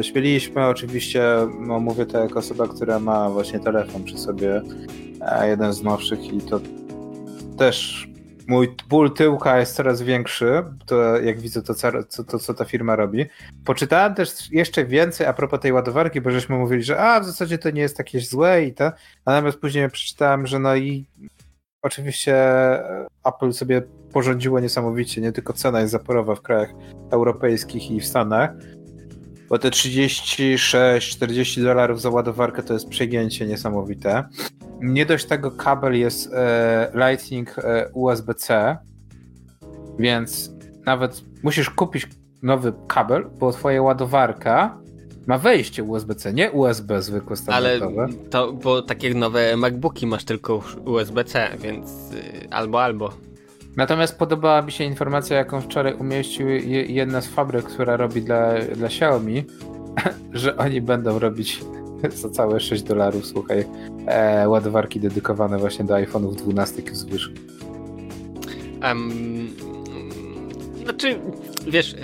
śmieliśmy, oczywiście, no mówię to jako osoba, która ma właśnie telefon przy sobie, e, jeden z nowszych i to też mój ból tyłka jest coraz większy, to jak widzę to, co, to, co ta firma robi. Poczytałem też jeszcze więcej a propos tej ładowarki, bo żeśmy mówili, że a w zasadzie to nie jest takie złe i to, natomiast później przeczytałem, że no i oczywiście Apple sobie porządziło niesamowicie, nie tylko cena jest zaporowa w krajach europejskich i w Stanach, bo te 36-40 dolarów za ładowarkę to jest przegięcie niesamowite. Nie dość tego kabel jest e, Lightning e, USB-C, więc nawet musisz kupić nowy kabel, bo twoja ładowarka ma wejście USB-C, nie USB zwykłe standardowe. Ale to, bo takie nowe MacBooki masz tylko USB-C, więc y, albo albo. Natomiast podobała mi się informacja, jaką wczoraj umieścił jedna z fabryk, która robi dla, dla Xiaomi, że oni będą robić za całe 6 dolarów, słuchaj, e, ładowarki dedykowane właśnie do iPhone'ów 12 wzwyż. Um, znaczy, wiesz,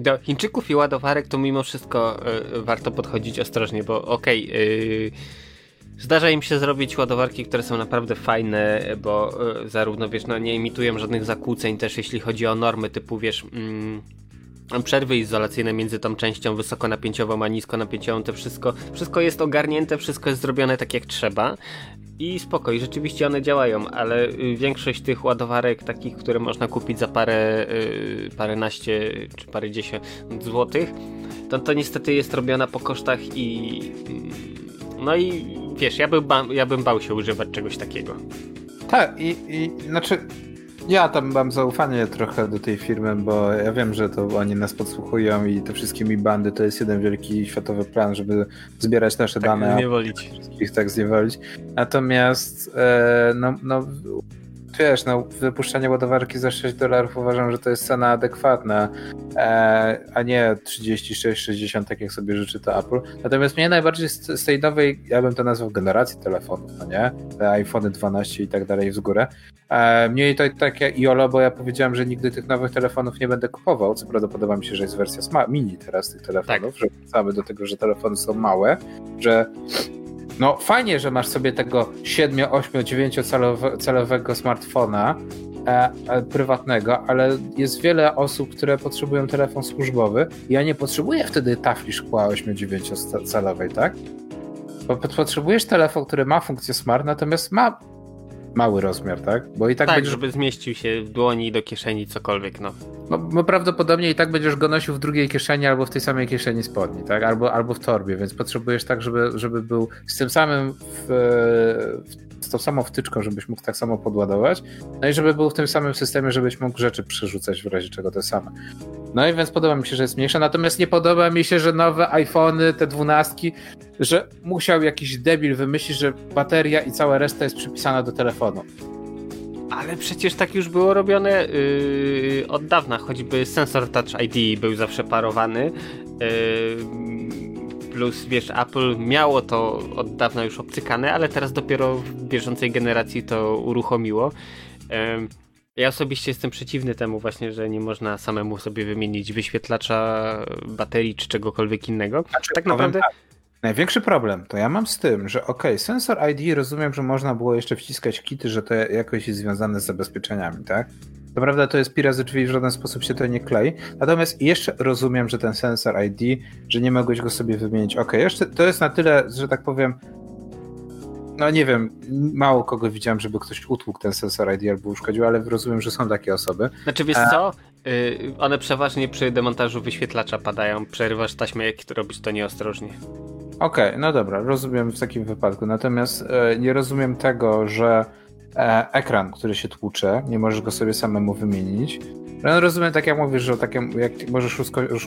do Chińczyków i ładowarek to mimo wszystko y, warto podchodzić ostrożnie, bo okej, okay, y, Zdarza im się zrobić ładowarki, które są naprawdę fajne, bo y, zarówno wiesz, no nie imitują żadnych zakłóceń też jeśli chodzi o normy typu wiesz, mm, przerwy izolacyjne między tą częścią wysokonapięciową a niskonapięciową, to wszystko, wszystko jest ogarnięte, wszystko jest zrobione tak jak trzeba i spokoj, rzeczywiście one działają, ale y, większość tych ładowarek takich, które można kupić za parę, yy, paręnaście czy parę dziesiąt złotych, to, to niestety jest robiona po kosztach i no i wiesz, ja ba, ja bym bał się używać czegoś takiego. Tak, i, i znaczy ja tam mam zaufanie trochę do tej firmy, bo ja wiem, że to oni nas podsłuchują i te wszystkie mi bandy to jest jeden wielki światowy plan, żeby zbierać nasze tak, dane. Zniewolić. Ich tak zniewolić. Natomiast e, no, no wiesz, no, wypuszczenie ładowarki za 6 dolarów uważam, że to jest cena adekwatna, e, a nie 36-60, tak jak sobie życzy to Apple. Natomiast mnie najbardziej z, z, tej nowej, ja bym to nazwał generacji telefonów, no nie? Te iPhony 12 i tak dalej w górę. E, mniej to takie IOLO, bo ja powiedziałem, że nigdy tych nowych telefonów nie będę kupował, co prawda podoba mi się, że jest wersja mini teraz tych telefonów, tak. że wracamy do tego, że telefony są małe, że no fajnie, że masz sobie tego 7, 8, 9 calowego smartfona e, e, prywatnego, ale jest wiele osób, które potrzebują telefon służbowy. Ja nie potrzebuję wtedy tafli szkła 8-9 calowej, tak? Bo potrzebujesz telefon, który ma funkcję smart, natomiast ma mały rozmiar, tak? Bo i tak, tak będziesz... żeby zmieścił się w dłoni do kieszeni, cokolwiek, no. no. Bo prawdopodobnie i tak będziesz go nosił w drugiej kieszeni albo w tej samej kieszeni spodni, tak? Albo, albo w torbie, więc potrzebujesz tak, żeby, żeby był z tym samym w, w tą samą wtyczką, żebyś mógł tak samo podładować, no i żeby był w tym samym systemie, żebyś mógł rzeczy przerzucać w razie czego te same. No i więc podoba mi się, że jest mniejsza, natomiast nie podoba mi się, że nowe iPhony, te dwunastki, że musiał jakiś debil wymyślić, że bateria i cała reszta jest przypisana do telefonu. Ale przecież tak już było robione yy, od dawna, choćby sensor Touch ID był zawsze parowany. Yy, plus wiesz, Apple miało to od dawna już obcykane, ale teraz dopiero w bieżącej generacji to uruchomiło. Ja osobiście jestem przeciwny temu właśnie, że nie można samemu sobie wymienić wyświetlacza baterii czy czegokolwiek innego. Znaczy, tak naprawdę... Tak. Największy problem to ja mam z tym, że ok, sensor ID rozumiem, że można było jeszcze wciskać kity, że to jakoś jest związane z zabezpieczeniami, tak? To prawda, to jest pira z drzwi, w żaden sposób się to nie klei. Natomiast jeszcze rozumiem, że ten sensor ID, że nie mogłeś go sobie wymienić. Ok, jeszcze to jest na tyle, że tak powiem, no nie wiem, mało kogo widziałem, żeby ktoś utłukł ten sensor ID albo uszkodził, ale rozumiem, że są takie osoby. Znaczy wiesz A... co? Yy, one przeważnie przy demontażu wyświetlacza padają, przerywasz taśmę, jak to robisz, to nieostrożnie. Okej, okay, no dobra, rozumiem w takim wypadku. Natomiast e, nie rozumiem tego, że ekran, który się tłucze, nie możesz go sobie samemu wymienić. No rozumiem, tak jak mówisz, że tak jak możesz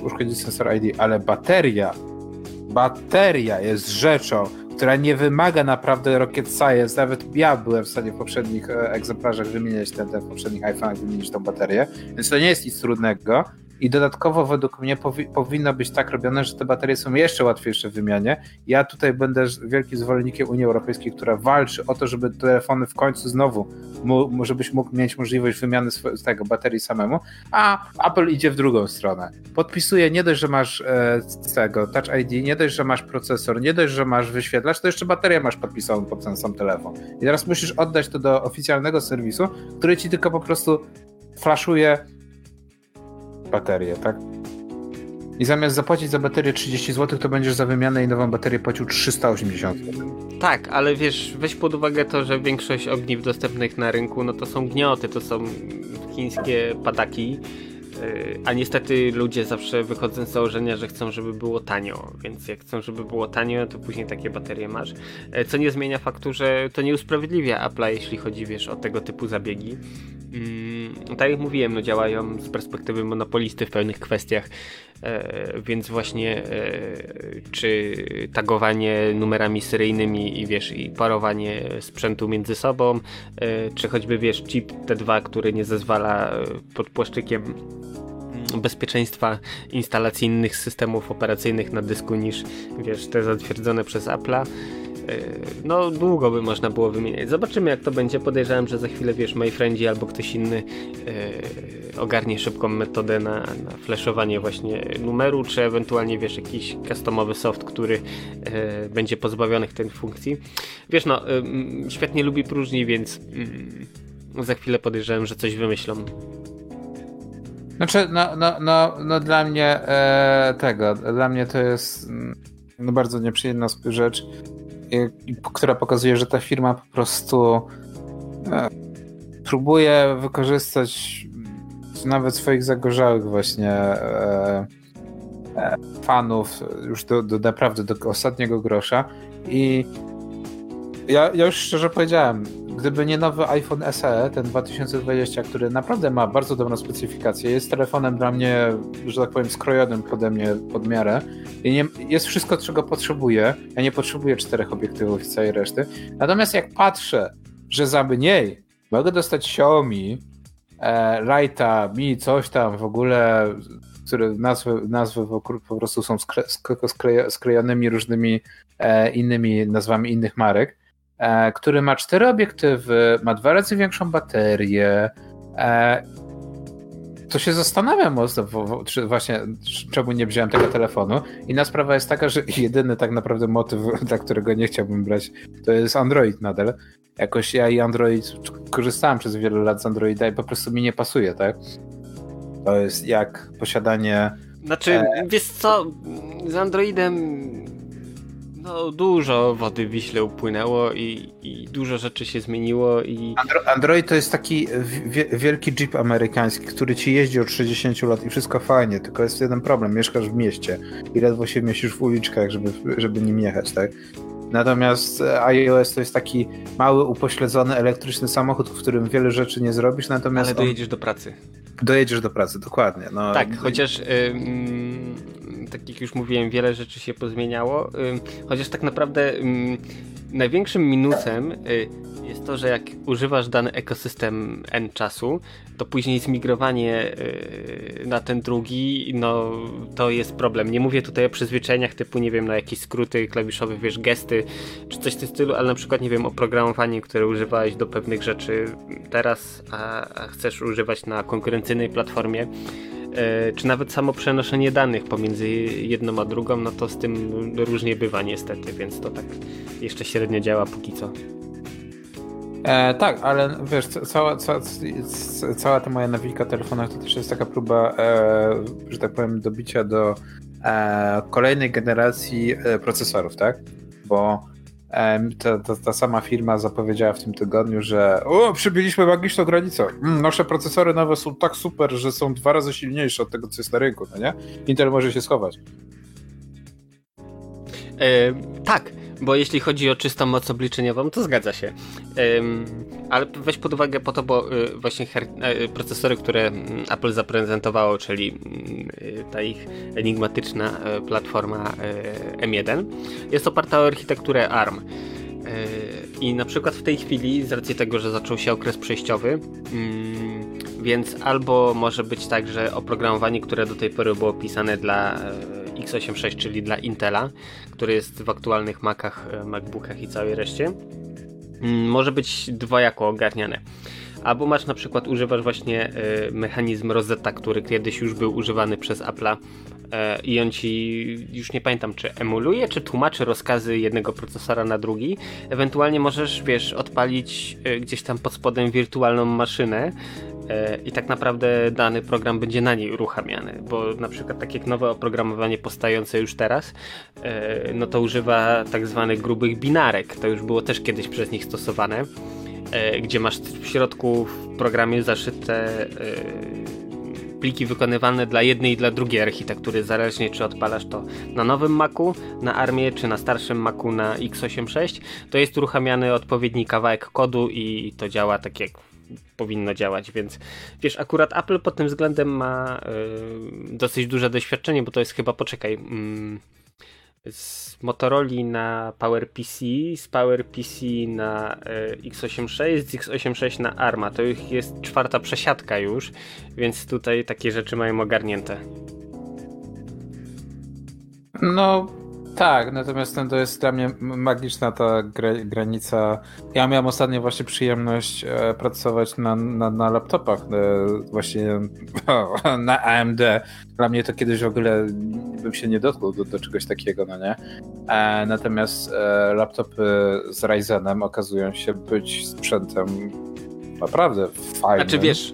uszkodzić sensor ID, ale bateria, bateria jest rzeczą, która nie wymaga naprawdę rocket science. Nawet ja byłem w stanie w poprzednich e, egzemplarzach wymieniać ten, ten poprzednich iPhone'ach wymienić tą baterię, więc to nie jest nic trudnego. I dodatkowo według mnie powi powinno być tak robione, że te baterie są jeszcze łatwiejsze w wymianie. Ja tutaj będę wielkim zwolennikiem Unii Europejskiej, która walczy o to, żeby telefony w końcu znowu, żebyś mógł mieć możliwość wymiany z tego baterii samemu, a Apple idzie w drugą stronę. Podpisuje nie dość, że masz e, tego Touch ID, nie dość, że masz procesor, nie dość, że masz wyświetlacz, to jeszcze baterię masz podpisaną pod ten sam telefon. I teraz musisz oddać to do oficjalnego serwisu, który ci tylko po prostu flaszuje baterię, tak? I zamiast zapłacić za baterię 30 zł, to będziesz za wymianę i nową baterię płacił 380 zł. Tak, ale wiesz, weź pod uwagę to, że większość ogniw dostępnych na rynku, no to są gnioty, to są chińskie padaki, a niestety ludzie zawsze wychodzą z założenia, że chcą, żeby było tanio, więc jak chcą, żeby było tanio, to później takie baterie masz. E, co nie zmienia faktu, że to nie usprawiedliwia Apple'a, jeśli chodzi, wiesz, o tego typu zabiegi. Mm, tak jak mówiłem, no działają z perspektywy monopolisty w pewnych kwestiach, e, więc właśnie e, czy tagowanie numerami seryjnymi i wiesz, i parowanie sprzętu między sobą, e, czy choćby wiesz, chip T2, który nie zezwala pod płaszczykiem bezpieczeństwa instalacji innych systemów operacyjnych na dysku niż wiesz, te zatwierdzone przez Apple'a no długo by można było wymieniać. Zobaczymy jak to będzie. Podejrzewam, że za chwilę wiesz, MyFriendzi albo ktoś inny ogarnie szybką metodę na, na flashowanie właśnie numeru, czy ewentualnie wiesz, jakiś customowy soft, który e, będzie pozbawiony tych funkcji. Wiesz, no, e, świetnie lubi próżni, więc mm, za chwilę podejrzewam, że coś wymyślą. Znaczy, no, no, no, no dla mnie e, tego, dla mnie to jest mm, no, bardzo nieprzyjemna rzecz, która pokazuje, że ta firma po prostu e, próbuje wykorzystać nawet swoich zagorzałych właśnie e, e, fanów już do, do naprawdę do ostatniego grosza i ja, ja już szczerze powiedziałem, gdyby nie nowy iPhone SE, ten 2020, który naprawdę ma bardzo dobrą specyfikację, jest telefonem dla mnie, że tak powiem, skrojonym pode mnie pod miarę i nie, jest wszystko, czego potrzebuję. Ja nie potrzebuję czterech obiektywów i całej reszty. Natomiast jak patrzę, że za mniej mogę dostać Xiaomi, e, Lighta, Mi, coś tam w ogóle, które nazwy, nazwy po prostu są skre, skre, sklejonymi różnymi e, innymi nazwami innych marek, E, który ma cztery obiektywy, ma dwa razy większą baterię. To się zastanawiam mocno, czy właśnie czemu nie wziąłem tego telefonu. Inna sprawa jest taka, że jedyny tak naprawdę motyw, dla którego nie chciałbym brać, to jest Android nadal. Jakoś ja i Android korzystałem przez wiele lat z Androida i po prostu mi nie pasuje, tak? To jest jak posiadanie. Znaczy, e... wiesz co, z Androidem No, dużo wody w Wiśle upłynęło i, i dużo rzeczy się zmieniło i... Andro Android to jest taki wielki jeep amerykański, który ci jeździ od 60 lat i wszystko fajnie, tylko jest jeden problem, mieszkasz w mieście i ledwo się mieścisz w uliczkach, żeby, żeby nim jechać, tak? Natomiast iOS to jest taki mały, upośledzony elektryczny samochód, w którym wiele rzeczy nie zrobisz, natomiast... Ale dojedziesz on... do pracy. Dojedziesz do pracy, dokładnie. No. Tak, chociaż... tak jak już mówiłem, wiele rzeczy się pozmieniało, chociaż tak naprawdę największym minusem y, to, że jak używasz dany ekosystem N czasu, to później zmigrowanie y, na ten drugi, no to jest problem. Nie mówię tutaj o przyzwyczajeniach typu, nie wiem, na jakieś skróty klawiszowe, wiesz, gesty, czy coś w tym stylu, ale na przykład, nie wiem, oprogramowanie, które używałeś do pewnych rzeczy teraz, a, chcesz używać na konkurencyjnej platformie, E, czy nawet samo przenoszenie danych pomiędzy jedną a drugą, no to z tym różnie bywa niestety, więc to tak jeszcze średnio działa póki co. E, tak, ale wiesz, cała, cała, cała ta moja nawika telefonach to też jest taka próba, e, że tak powiem, dobicia do e, kolejnej generacji e, procesorów, tak? Bo ta, ta, ta, sama firma zapowiedziała w tym tygodniu, że o, przybiliśmy magiczną granicę. Mm, nasze procesory nowe są tak super, że są dwa razy silniejsze od tego, co jest na rynku, no nie? Intel może się schować. E, tak, bo jeśli chodzi o czystą moc obliczeniową, to zgadza się. Ym, ale weź pod uwagę po to, bo y, właśnie y, procesory, które mm, Apple zaprezentowało, czyli y, ta ich enigmatyczna y, platforma y, M1, jest oparta o architekturę ARM. I na przykład w tej chwili, z racji tego, że zaczął się okres przejściowy, mm, więc albo może być tak, że oprogramowanie, które do tej pory było pisane dla x86, czyli dla Intela, który jest w aktualnych Macach, e, MacBookach i całej reszcie, mm, może być dwojako ogarniane. Albo masz na przykład, używasz właśnie e, mechanizm Rosetta, który kiedyś już był używany przez Apple'a e, i on ci, już nie pamiętam, czy emuluje, czy tłumaczy rozkazy jednego procesora na drugi. Ewentualnie możesz, wiesz, odpalić gdzieś tam pod spodem wirtualną maszynę, i tak naprawdę dany program będzie na niej uruchamiany, bo na przykład takie nowe oprogramowanie powstające już teraz, e, no to używa tak zwanych grubych binarek, to już było też kiedyś przez nich stosowane, e, gdzie masz w środku w programie zaszyte pliki wykonywane dla jednej i dla drugiej architektury, zależnie czy odpalasz to na nowym Macu, na ARMie, czy na starszym Macu na x86, to jest uruchamiany odpowiedni kawałek kodu i to działa tak jak powinno działać, więc wiesz, akurat Apple pod tym względem ma y, dosyć duże doświadczenie, bo to jest chyba, poczekaj, mm, z Motorola na PowerPC, z PowerPC na y, x86, z x86 na ARMA. To ich jest czwarta przesiadka już, więc tutaj takie rzeczy mają ogarnięte. No, tak, natomiast to jest dla mnie magiczna ta granica. Ja miałem ostatnio właśnie przyjemność e, pracować na, na, na laptopach, e, właśnie na AMD. Dla mnie to kiedyś w ogóle bym się nie dotknął do, do czegoś takiego, no nie? E, natomiast laptopy z Ryzenem okazują się być sprzętem naprawdę fajny. Znaczy wiesz,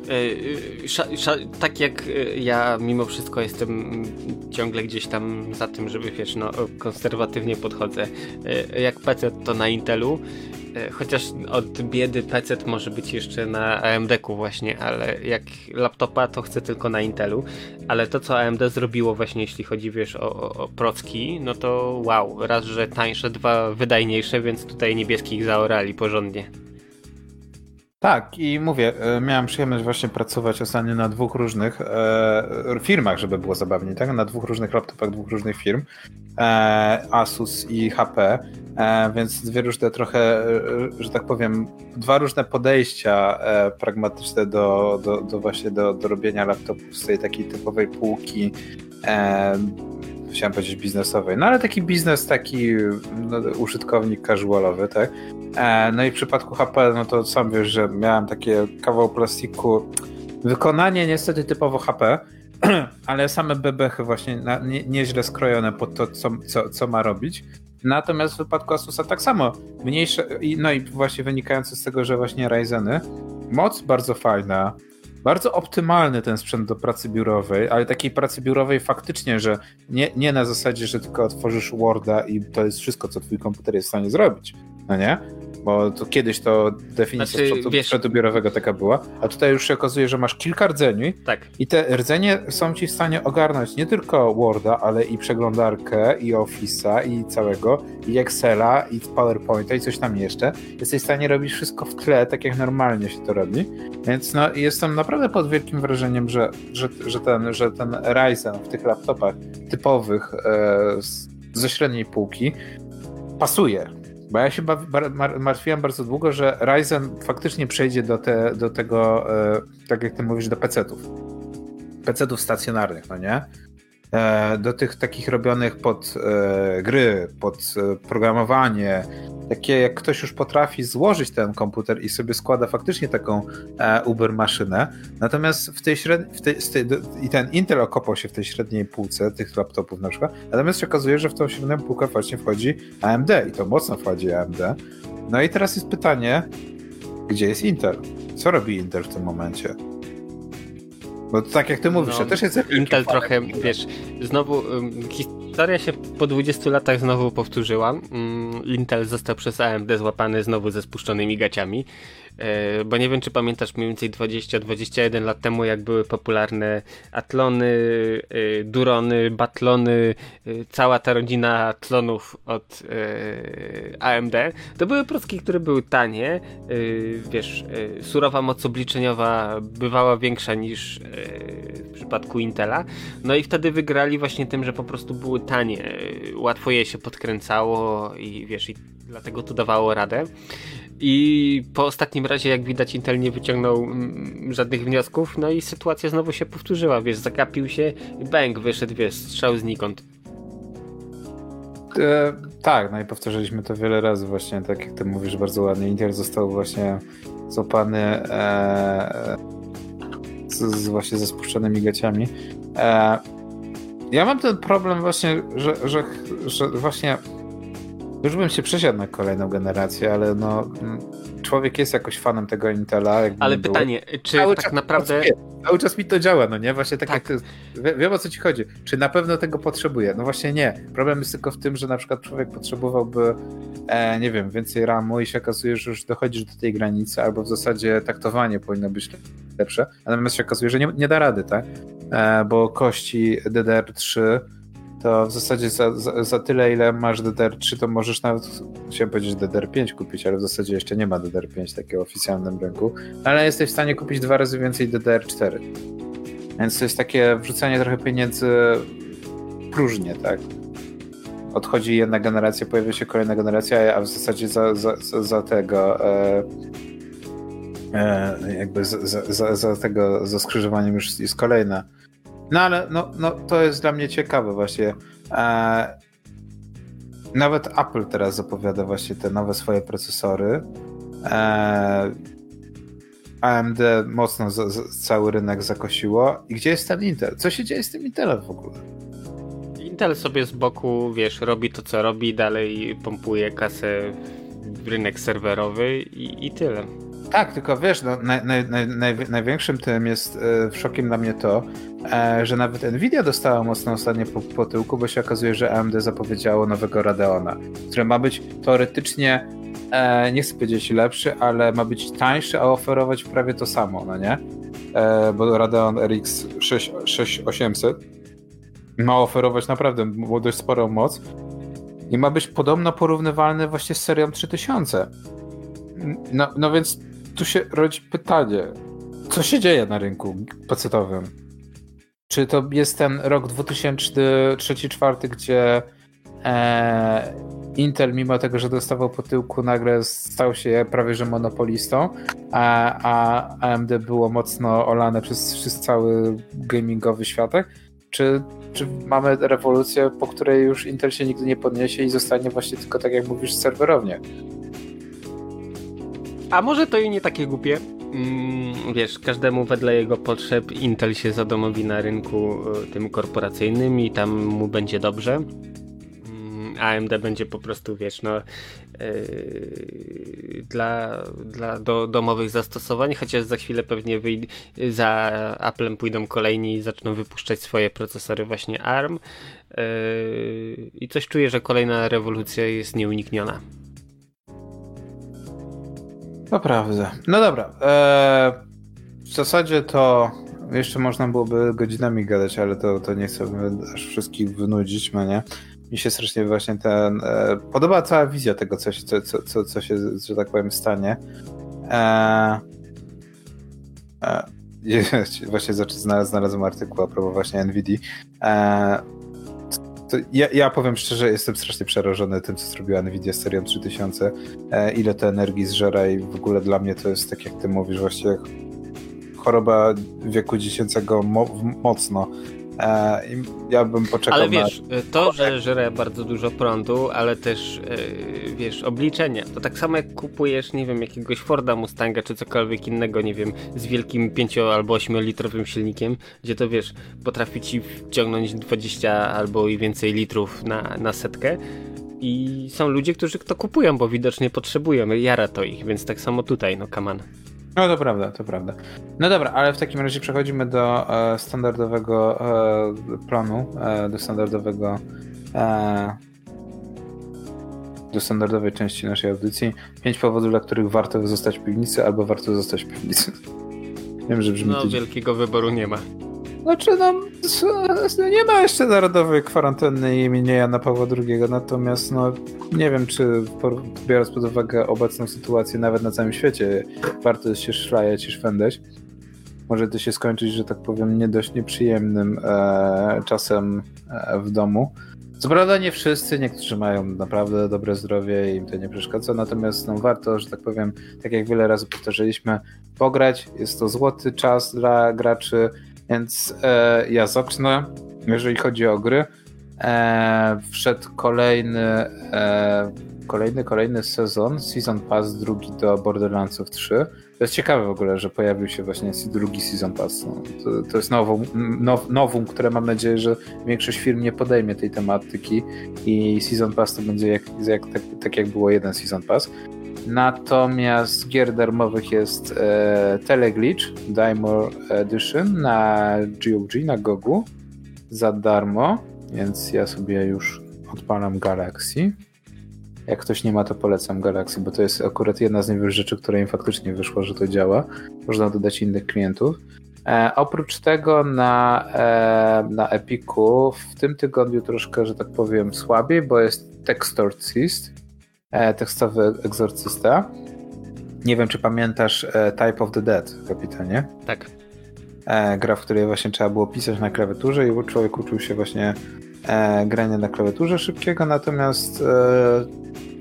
e, tak jak e, ja mimo wszystko jestem ciągle gdzieś tam za tym, żeby wiesz, no konserwatywnie podchodzę. E, jak PC to na Intelu, chociaż od biedy PC może być jeszcze na AMD-ku właśnie, ale jak laptopa to chcę tylko na Intelu, ale to co AMD zrobiło właśnie jeśli chodzi wiesz o, o, o procki, no to wow, raz, że tańsze, dwa wydajniejsze, więc tutaj niebieskich zaorali porządnie. Tak, i mówię, e, miałem przyjemność właśnie pracować ostatnio na dwóch różnych e, firmach, żeby było zabawnie, tak? Na dwóch różnych laptopach dwóch różnych firm, e, Asus i HP, e, więc dwie różne trochę, e, że tak powiem, dwa różne podejścia e, pragmatyczne do, do, do właśnie do, do robienia laptopów z tej takiej typowej półki chciałem powiedzieć biznesowej, no ale taki biznes, taki no, użytkownik casualowy, tak? E, no i w przypadku HP, no to sam wiesz, że miałem takie kawał plastiku, wykonanie niestety typowo HP, ale same bebechy właśnie na, nie, nieźle skrojone pod to, co, co, co ma robić. Natomiast w wypadku Asusa tak samo, mniejsze, no i właśnie wynikające z tego, że właśnie Ryzeny, moc bardzo fajna, bardzo optymalny ten sprzęt do pracy biurowej, ale takiej pracy biurowej faktycznie, że nie, nie na zasadzie, że tylko otworzysz Worda i to jest wszystko, co twój komputer jest w stanie zrobić. No nie? Bo to kiedyś to definicja znaczy, sprzętu, wiesz, sprzętu biurowego taka była, a tutaj już się okazuje, że masz kilka rdzeni tak. i te rdzenie są ci w stanie ogarnąć nie tylko Worda, ale i przeglądarkę, i Office'a, i całego, i Excela, i PowerPointa, i coś tam jeszcze. Jesteś w stanie robić wszystko w tle, tak jak normalnie się to robi. Więc no, jestem naprawdę pod wielkim wrażeniem, że, że, że, ten, że ten Ryzen w tych laptopach typowych e, z, ze średniej półki pasuje bo ja się martwiłem bardzo długo, że Ryzen faktycznie przejdzie do, te, do tego, e, tak jak ty mówisz, do PC-ów. PC-ów stacjonarnych, no nie? E, do tych takich robionych pod e, gry, pod programowanie, takie jak ktoś już potrafi złożyć ten komputer i sobie składa faktycznie taką e, Uber maszynę. Natomiast w tej średniej, i ten Intel okopał się w tej średniej półce tych laptopów na przykład, natomiast się okazuje, że w tą średnią półkę właśnie wchodzi AMD i to mocno wchodzi AMD. No i teraz jest pytanie, gdzie jest Intel? Co robi Intel w tym momencie? Bo tak jak ty mówisz, no, też jest Intel trochę, wiesz, znowu um, historia się po 20 latach znowu powtórzyła. Um, Intel został przez AMD złapany znowu ze spuszczonymi gaciami. E, bo nie wiem, czy pamiętasz mniej więcej 20-21 lat temu, jak były popularne Atlony, e, Durony, Batlony, e, cała ta rodzina Atlonów od AMD. To były procki, które były tanie, wiesz, surowa moc obliczeniowa bywała większa niż przypadku Intela, no i wtedy wygrali właśnie tym, że po prostu były tanie, łatwo je się podkręcało i wiesz, i dlatego to dawało radę. I po ostatnim razie, jak widać, Intel nie wyciągnął mm, żadnych wniosków, no i sytuacja znowu się powtórzyła, wiesz, zakapił się, bang, wyszedł, wiesz, strzał znikąd. E, tak, no i powtarzaliśmy to wiele razy właśnie, tak jak ty mówisz bardzo ładnie, Intel został właśnie złapany e, z, z, właśnie ze spuszczonymi gaciami. E, ja mam ten problem właśnie, że, że, że właśnie już bym się przesiadł na kolejną generację, ale no mm, człowiek jest jakoś fanem tego Intela. Ale pytanie, było. czy cały tak naprawdę... Cały czas mi to działa, no nie? Właśnie tak, tak. jak wiem o co ci chodzi. Czy na pewno tego potrzebuje? No właśnie nie. Problem jest tylko w tym, że na przykład człowiek potrzebowałby e, nie wiem, więcej RAMu i się okazuje, że już dochodzisz do tej granicy, albo w zasadzie taktowanie powinno być lepsze, natomiast się okazuje, że nie, nie da rady, tak? E, bo kości DDR3 to w zasadzie za, za, za, tyle, ile masz DDR3, to możesz nawet, chciałem powiedzieć DDR5 kupić, ale w zasadzie jeszcze nie ma DDR5 takiego oficjalnym rynku, ale jesteś w stanie kupić dwa razy więcej DDR4. Więc to jest takie wrzucanie trochę pieniędzy próżnie, tak? Odchodzi jedna generacja, pojawia się kolejna generacja, a w zasadzie za, za, za tego e, e, jakby za, za, za, tego, za skrzyżowaniem już jest kolejna no ale no, no, to jest dla mnie ciekawe właśnie. E, nawet Apple teraz zapowiada właśnie te nowe swoje procesory. E, AMD mocno z, z, cały rynek zakosiło. I gdzie jest ten Intel? Co się dzieje z tym Intelem w ogóle? Intel sobie z boku, wiesz, robi to co robi, dalej pompuje kasę w rynek serwerowy i, i tyle. Tak, tylko wiesz, no, naj, naj, naj, największym tym jest e, szokiem dla mnie to, e, że nawet Nvidia dostała mocno ostatnio po, po tyłku, bo się okazuje, że AMD zapowiedziało nowego Radeona, który ma być teoretycznie, e, nie chcę powiedzieć lepszy, ale ma być tańszy, a oferować prawie to samo, no nie? Bo Radeon RX 6800 ma oferować naprawdę dość sporą moc i ma być podobno porównywalny właśnie z serią 3000. No, no więc tu się rodzi pytanie, co się dzieje na rynku pecetowym? Czy to jest ten rok 2003-2004, gdzie e, Intel, mimo tego, że dostawał po tyłku, nagle stał się prawie że monopolistą, a, a AMD było mocno olane przez, przez cały gamingowy światek? Czy, czy mamy rewolucję, po której już Intel się nigdy nie podniesie i zostanie właśnie tylko, tak jak mówisz, serwerownie? A może to i nie takie głupie? Mm, wiesz, każdemu wedle jego potrzeb Intel się zadomowi na rynku e, tym korporacyjnym i tam mu będzie dobrze. Mm, AMD będzie po prostu, wiesz, no yy, dla, dla do domowych zastosowań, chociaż za chwilę pewnie za Applem pójdą kolejni i zaczną wypuszczać swoje procesory właśnie ARM yy, i coś czuję, że kolejna rewolucja jest nieunikniona. To prawda. No dobra. Eee, w zasadzie to jeszcze można byłoby godzinami gadać, ale to, to nie chcę aż wszystkich wynudzić, no nie? Mi się strasznie właśnie ten... E, podoba cała wizja tego, co, co, co, co, co się, że tak powiem, stanie. E, e, właśnie znalazłem artykuł a propos właśnie NVIDIA. E, ja, ja, powiem szczerze, jestem strasznie przerażony tym, co zrobiła Nvidia z serią 3000. E, ile to energii zżera i w ogóle dla mnie to jest tak, jak ty mówisz, właśnie choroba wieku dziecięcego mo mocno. E, ja bym poczekał Ale wiesz, na... to, że żre bardzo dużo prądu, ale też yy, wiesz, obliczenia. To tak samo jak kupujesz, nie wiem, jakiegoś Forda Mustanga czy cokolwiek innego, nie wiem, z wielkim 5 albo 8 litrowym silnikiem, gdzie to wiesz, potrafi ci wciągnąć 20 albo i więcej litrów na, na setkę. I są ludzie, którzy to kupują, bo widocznie potrzebują. Jara to ich, więc tak samo tutaj, no kaman. No to prawda, to prawda. No dobra, ale w takim razie przechodzimy do e, standardowego e, planu, e, do standardowego e, do standardowej części naszej audycji. Pięć powodów, dla których warto zostać w piwnicy albo warto zostać w piwnicy. Wiem, że brzmi No, wielkiego wyboru nie ma. Znaczy, no, nie ma jeszcze narodowej kwarantanny imienia Jana Pawła II, natomiast no, nie wiem, czy biorąc pod uwagę obecną sytuację nawet na całym świecie, warto się szlajać i szwendać. Może to się skończyć, że tak powiem, nie dość nieprzyjemnym e, czasem e, w domu. Co prawda nie wszyscy, niektórzy mają naprawdę dobre zdrowie i im to nie przeszkadza, natomiast no, warto, że tak powiem, tak jak wiele razy powtarzaliśmy, pograć. Jest to złoty czas dla graczy, więc e, ja zacznę, jeżeli chodzi o gry. E, wszedł kolejny, e, kolejny, kolejny sezon, Season Pass drugi do Borderlandsów 3. To jest ciekawe w ogóle, że pojawił się właśnie drugi Season Pass. No, to, to, jest nowum, now, nowum, które mam nadzieję, że większość firm nie podejmie tej tematyki i Season Pass to będzie jak, jak, tak, tak jak było jeden Season Pass. Natomiast gier darmowych jest e, Teleglitch Diamond Edition na GOG, na Gogu za darmo, więc ja sobie już odpalam Galaxy. Jak ktoś nie ma, to polecam Galaxy, bo to jest akurat jedna z niewielu rzeczy, która im faktycznie wyszło, że to działa. Można dodać innych klientów. E, oprócz tego na, e, na Epiku w tym tygodniu troszkę, że tak powiem, słabiej, bo jest Textorcist, E, tekstowy egzorcysta. Nie wiem, czy pamiętasz e, Type of the Dead, kapitanie? Tak. E, gra, w której właśnie trzeba było pisać na klawiaturze i człowiek uczył się właśnie grania na klawiaturze szybkiego, natomiast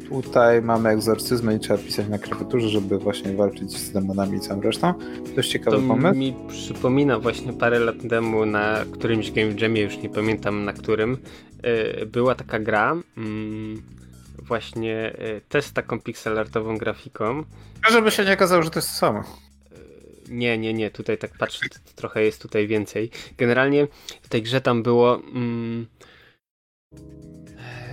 tutaj mamy egzorcyzmy i trzeba pisać na klawiaturze, żeby właśnie walczyć z demonami i całą resztą. Dość ciekawy to pomysł. mi przypomina właśnie parę lat temu na którymś Game Jamie, już nie pamiętam na którym, była taka gra, mm, właśnie y, też taką pixelartową grafiką. Żeby się nie okazało, że to jest to samo. Y, nie, nie, nie, tutaj tak patrzę, trochę jest tutaj więcej. Generalnie w tej grze tam było. Mm,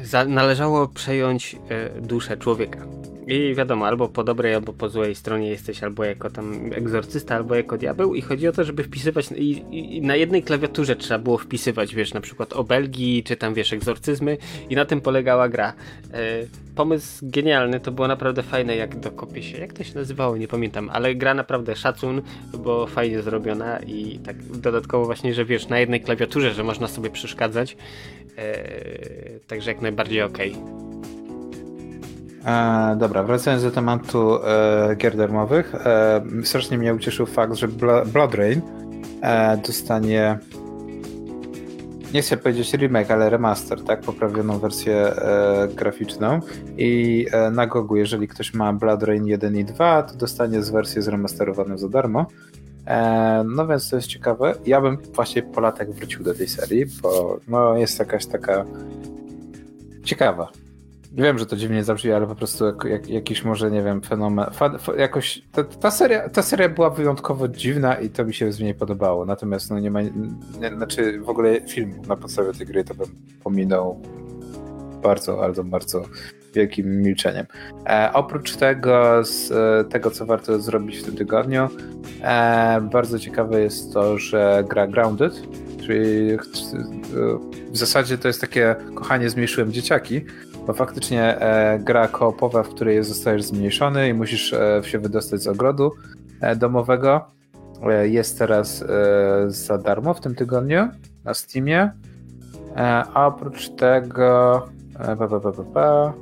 za, należało przejąć y, duszę człowieka. I wiadomo, albo po dobrej, albo po złej stronie jesteś, albo jako tam egzorcysta, albo jako diabeł. I chodzi o to, żeby wpisywać. I, i na jednej klawiaturze trzeba było wpisywać, wiesz, na przykład obelgi, czy tam wiesz, egzorcyzmy, i na tym polegała gra. E, pomysł genialny, to było naprawdę fajne, jak dokopie się. Jak to się nazywało, nie pamiętam, ale gra naprawdę szacun, bo fajnie zrobiona i tak dodatkowo właśnie, że wiesz, na jednej klawiaturze, że można sobie przeszkadzać. E, także jak najbardziej okej. Okay. E, dobra, wracając do tematu e, gier darmowych. E, strasznie mnie ucieszył fakt, że Blood Rain e, dostanie nie chcę powiedzieć remake, ale remaster, tak? Poprawioną wersję e, graficzną. I e, na Gogu, jeżeli ktoś ma Blood Rain 1 i 2, to dostanie z wersję zremasterowaną za darmo. E, no więc to jest ciekawe. Ja bym właśnie po latach wrócił do tej serii, bo no, jest jakaś taka ciekawa. Wiem, że to dziwnie zabrzmi, ale po prostu jak, jak, jakiś może, nie wiem, fenomen. Fa, fa, jakoś ta, ta, seria, ta seria była wyjątkowo dziwna i to mi się z niej podobało. Natomiast no nie ma. Nie, znaczy w ogóle film na podstawie tej gry to bym pominął bardzo, bardzo, bardzo wielkim milczeniem. E, oprócz tego, z e, tego, co warto zrobić w tym tygodniu, e, bardzo ciekawe jest to, że gra Grounded, czyli e, w zasadzie to jest takie kochanie zmniejszyłem dzieciaki, bo faktycznie e, gra koopowa, w której zostajesz zmniejszony i musisz e, się wydostać z ogrodu domowego. Jest teraz za darmo w tym tygodniu na Steamie. A oprócz tego. Pa, pa, pa, pa,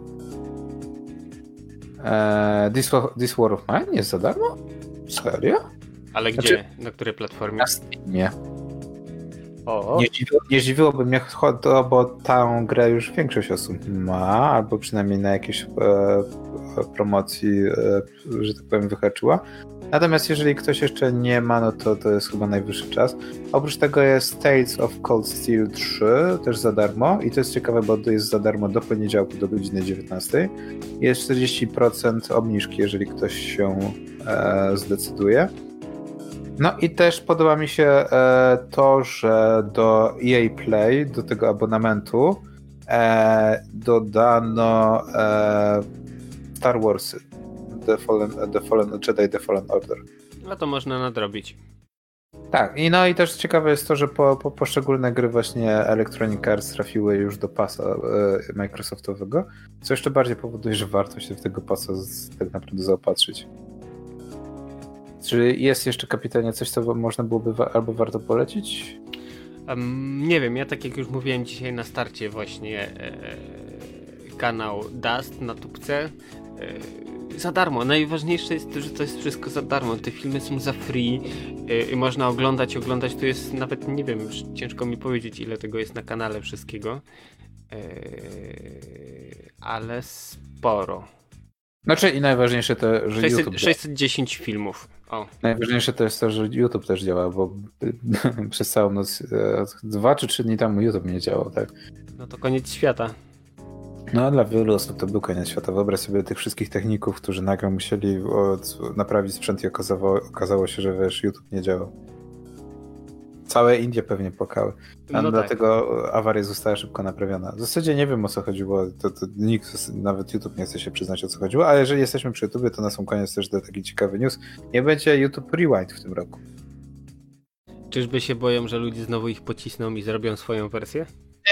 Eee, This, This War of Mine jest za darmo? Serio? Ale gdzie? Znaczy, na której platformie? Na Steamie. Nie, dziwiło, nie mnie to, bo tę grę już większość osób ma, albo przynajmniej na jakiejś e, promocji, e, że tak powiem, wyhaczyła. Natomiast jeżeli ktoś jeszcze nie ma, no to to jest chyba najwyższy czas. Oprócz tego jest Tales of Cold Steel 3, też za darmo i to jest ciekawe, bo to jest za darmo do poniedziałku do godziny 19. Jest 40% obniżki, jeżeli ktoś się e, zdecyduje. No i też podoba mi się e, to, że do EA Play, do tego abonamentu e, dodano e, Star Warsy The Fallen, The Fallen Jedi The Fallen Order. No to można nadrobić. Tak, i no i też ciekawe jest to, że po, po poszczególne gry właśnie Electronic Arts trafiły już do pasa Microsoftowego, co jeszcze bardziej powoduje, że warto się w tego pasa z, tak naprawdę zaopatrzyć. Czy jest jeszcze kapitanie coś, co można byłoby wa albo warto polecić? Um, nie wiem, ja tak jak już mówiłem dzisiaj na starcie właśnie e, kanał Dust na tubce e, za darmo. Najważniejsze jest to, że to jest wszystko za darmo. Te filmy są za free. Yy, można oglądać, oglądać. Tu jest nawet, nie wiem, ciężko mi powiedzieć, ile tego jest na kanale wszystkiego. Yy, ale sporo. Znaczy i najważniejsze to, że 600, YouTube... 610 filmów. O. Najważniejsze to jest to, że YouTube też działa, bo przez całą noc, e, dwa czy trzy dni temu YouTube nie działał, tak? No to koniec świata. No, dla wielu osób to był koniec świata. Wyobraź sobie tych wszystkich techników, którzy nagle musieli od, naprawić sprzęt i okazało, okazało się, że wiesz, YouTube nie działał. Całe Indie pewnie płakały. A no dlatego tak. awaria została szybko naprawiona. W zasadzie nie wiem o co chodziło. To, to nikt, nawet YouTube nie chce się przyznać o co chodziło, ale jeżeli jesteśmy przy YouTube, to na sam koniec też do taki ciekawy news. Nie będzie YouTube Rewind w tym roku. Czyżby się boją, że ludzie znowu ich pocisną i zrobią swoją wersję?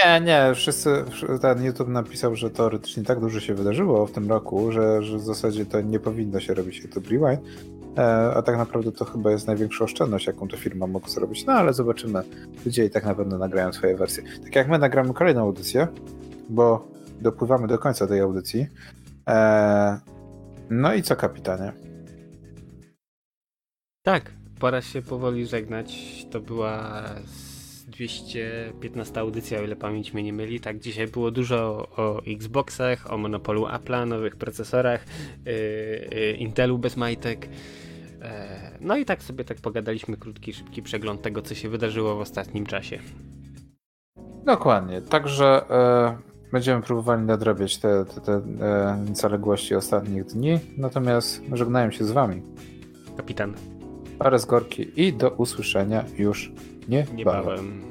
Nie, nie, wszyscy, ten YouTube napisał, że teoretycznie tak dużo się wydarzyło w tym roku, że, że w zasadzie to nie powinno się robić YouTube Rewind, a tak naprawdę to chyba jest największa oszczędność, jaką to firma mogła zrobić, no ale zobaczymy, ludzie i tak na pewno nagrają swoje wersje. Tak jak my nagramy kolejną audycję, bo dopływamy do końca tej audycji, e, no i co kapitanie? Tak, pora się powoli żegnać, to była 215 audycja, o ile pamięć mnie nie myli. Tak, dzisiaj było dużo o Xboxach, o monopolu Apple'a, nowych procesorach, yy, yy, Intelu bez majtek. Yy, no i tak sobie tak pogadaliśmy, krótki, szybki przegląd tego, co się wydarzyło w ostatnim czasie. Dokładnie, także yy, będziemy próbowali nadrabiać te, te, te yy, zaległości ostatnich dni, natomiast żegnają się z wami. Kapitan. Parę z Gorki i do usłyszenia już niebawem. niebawem.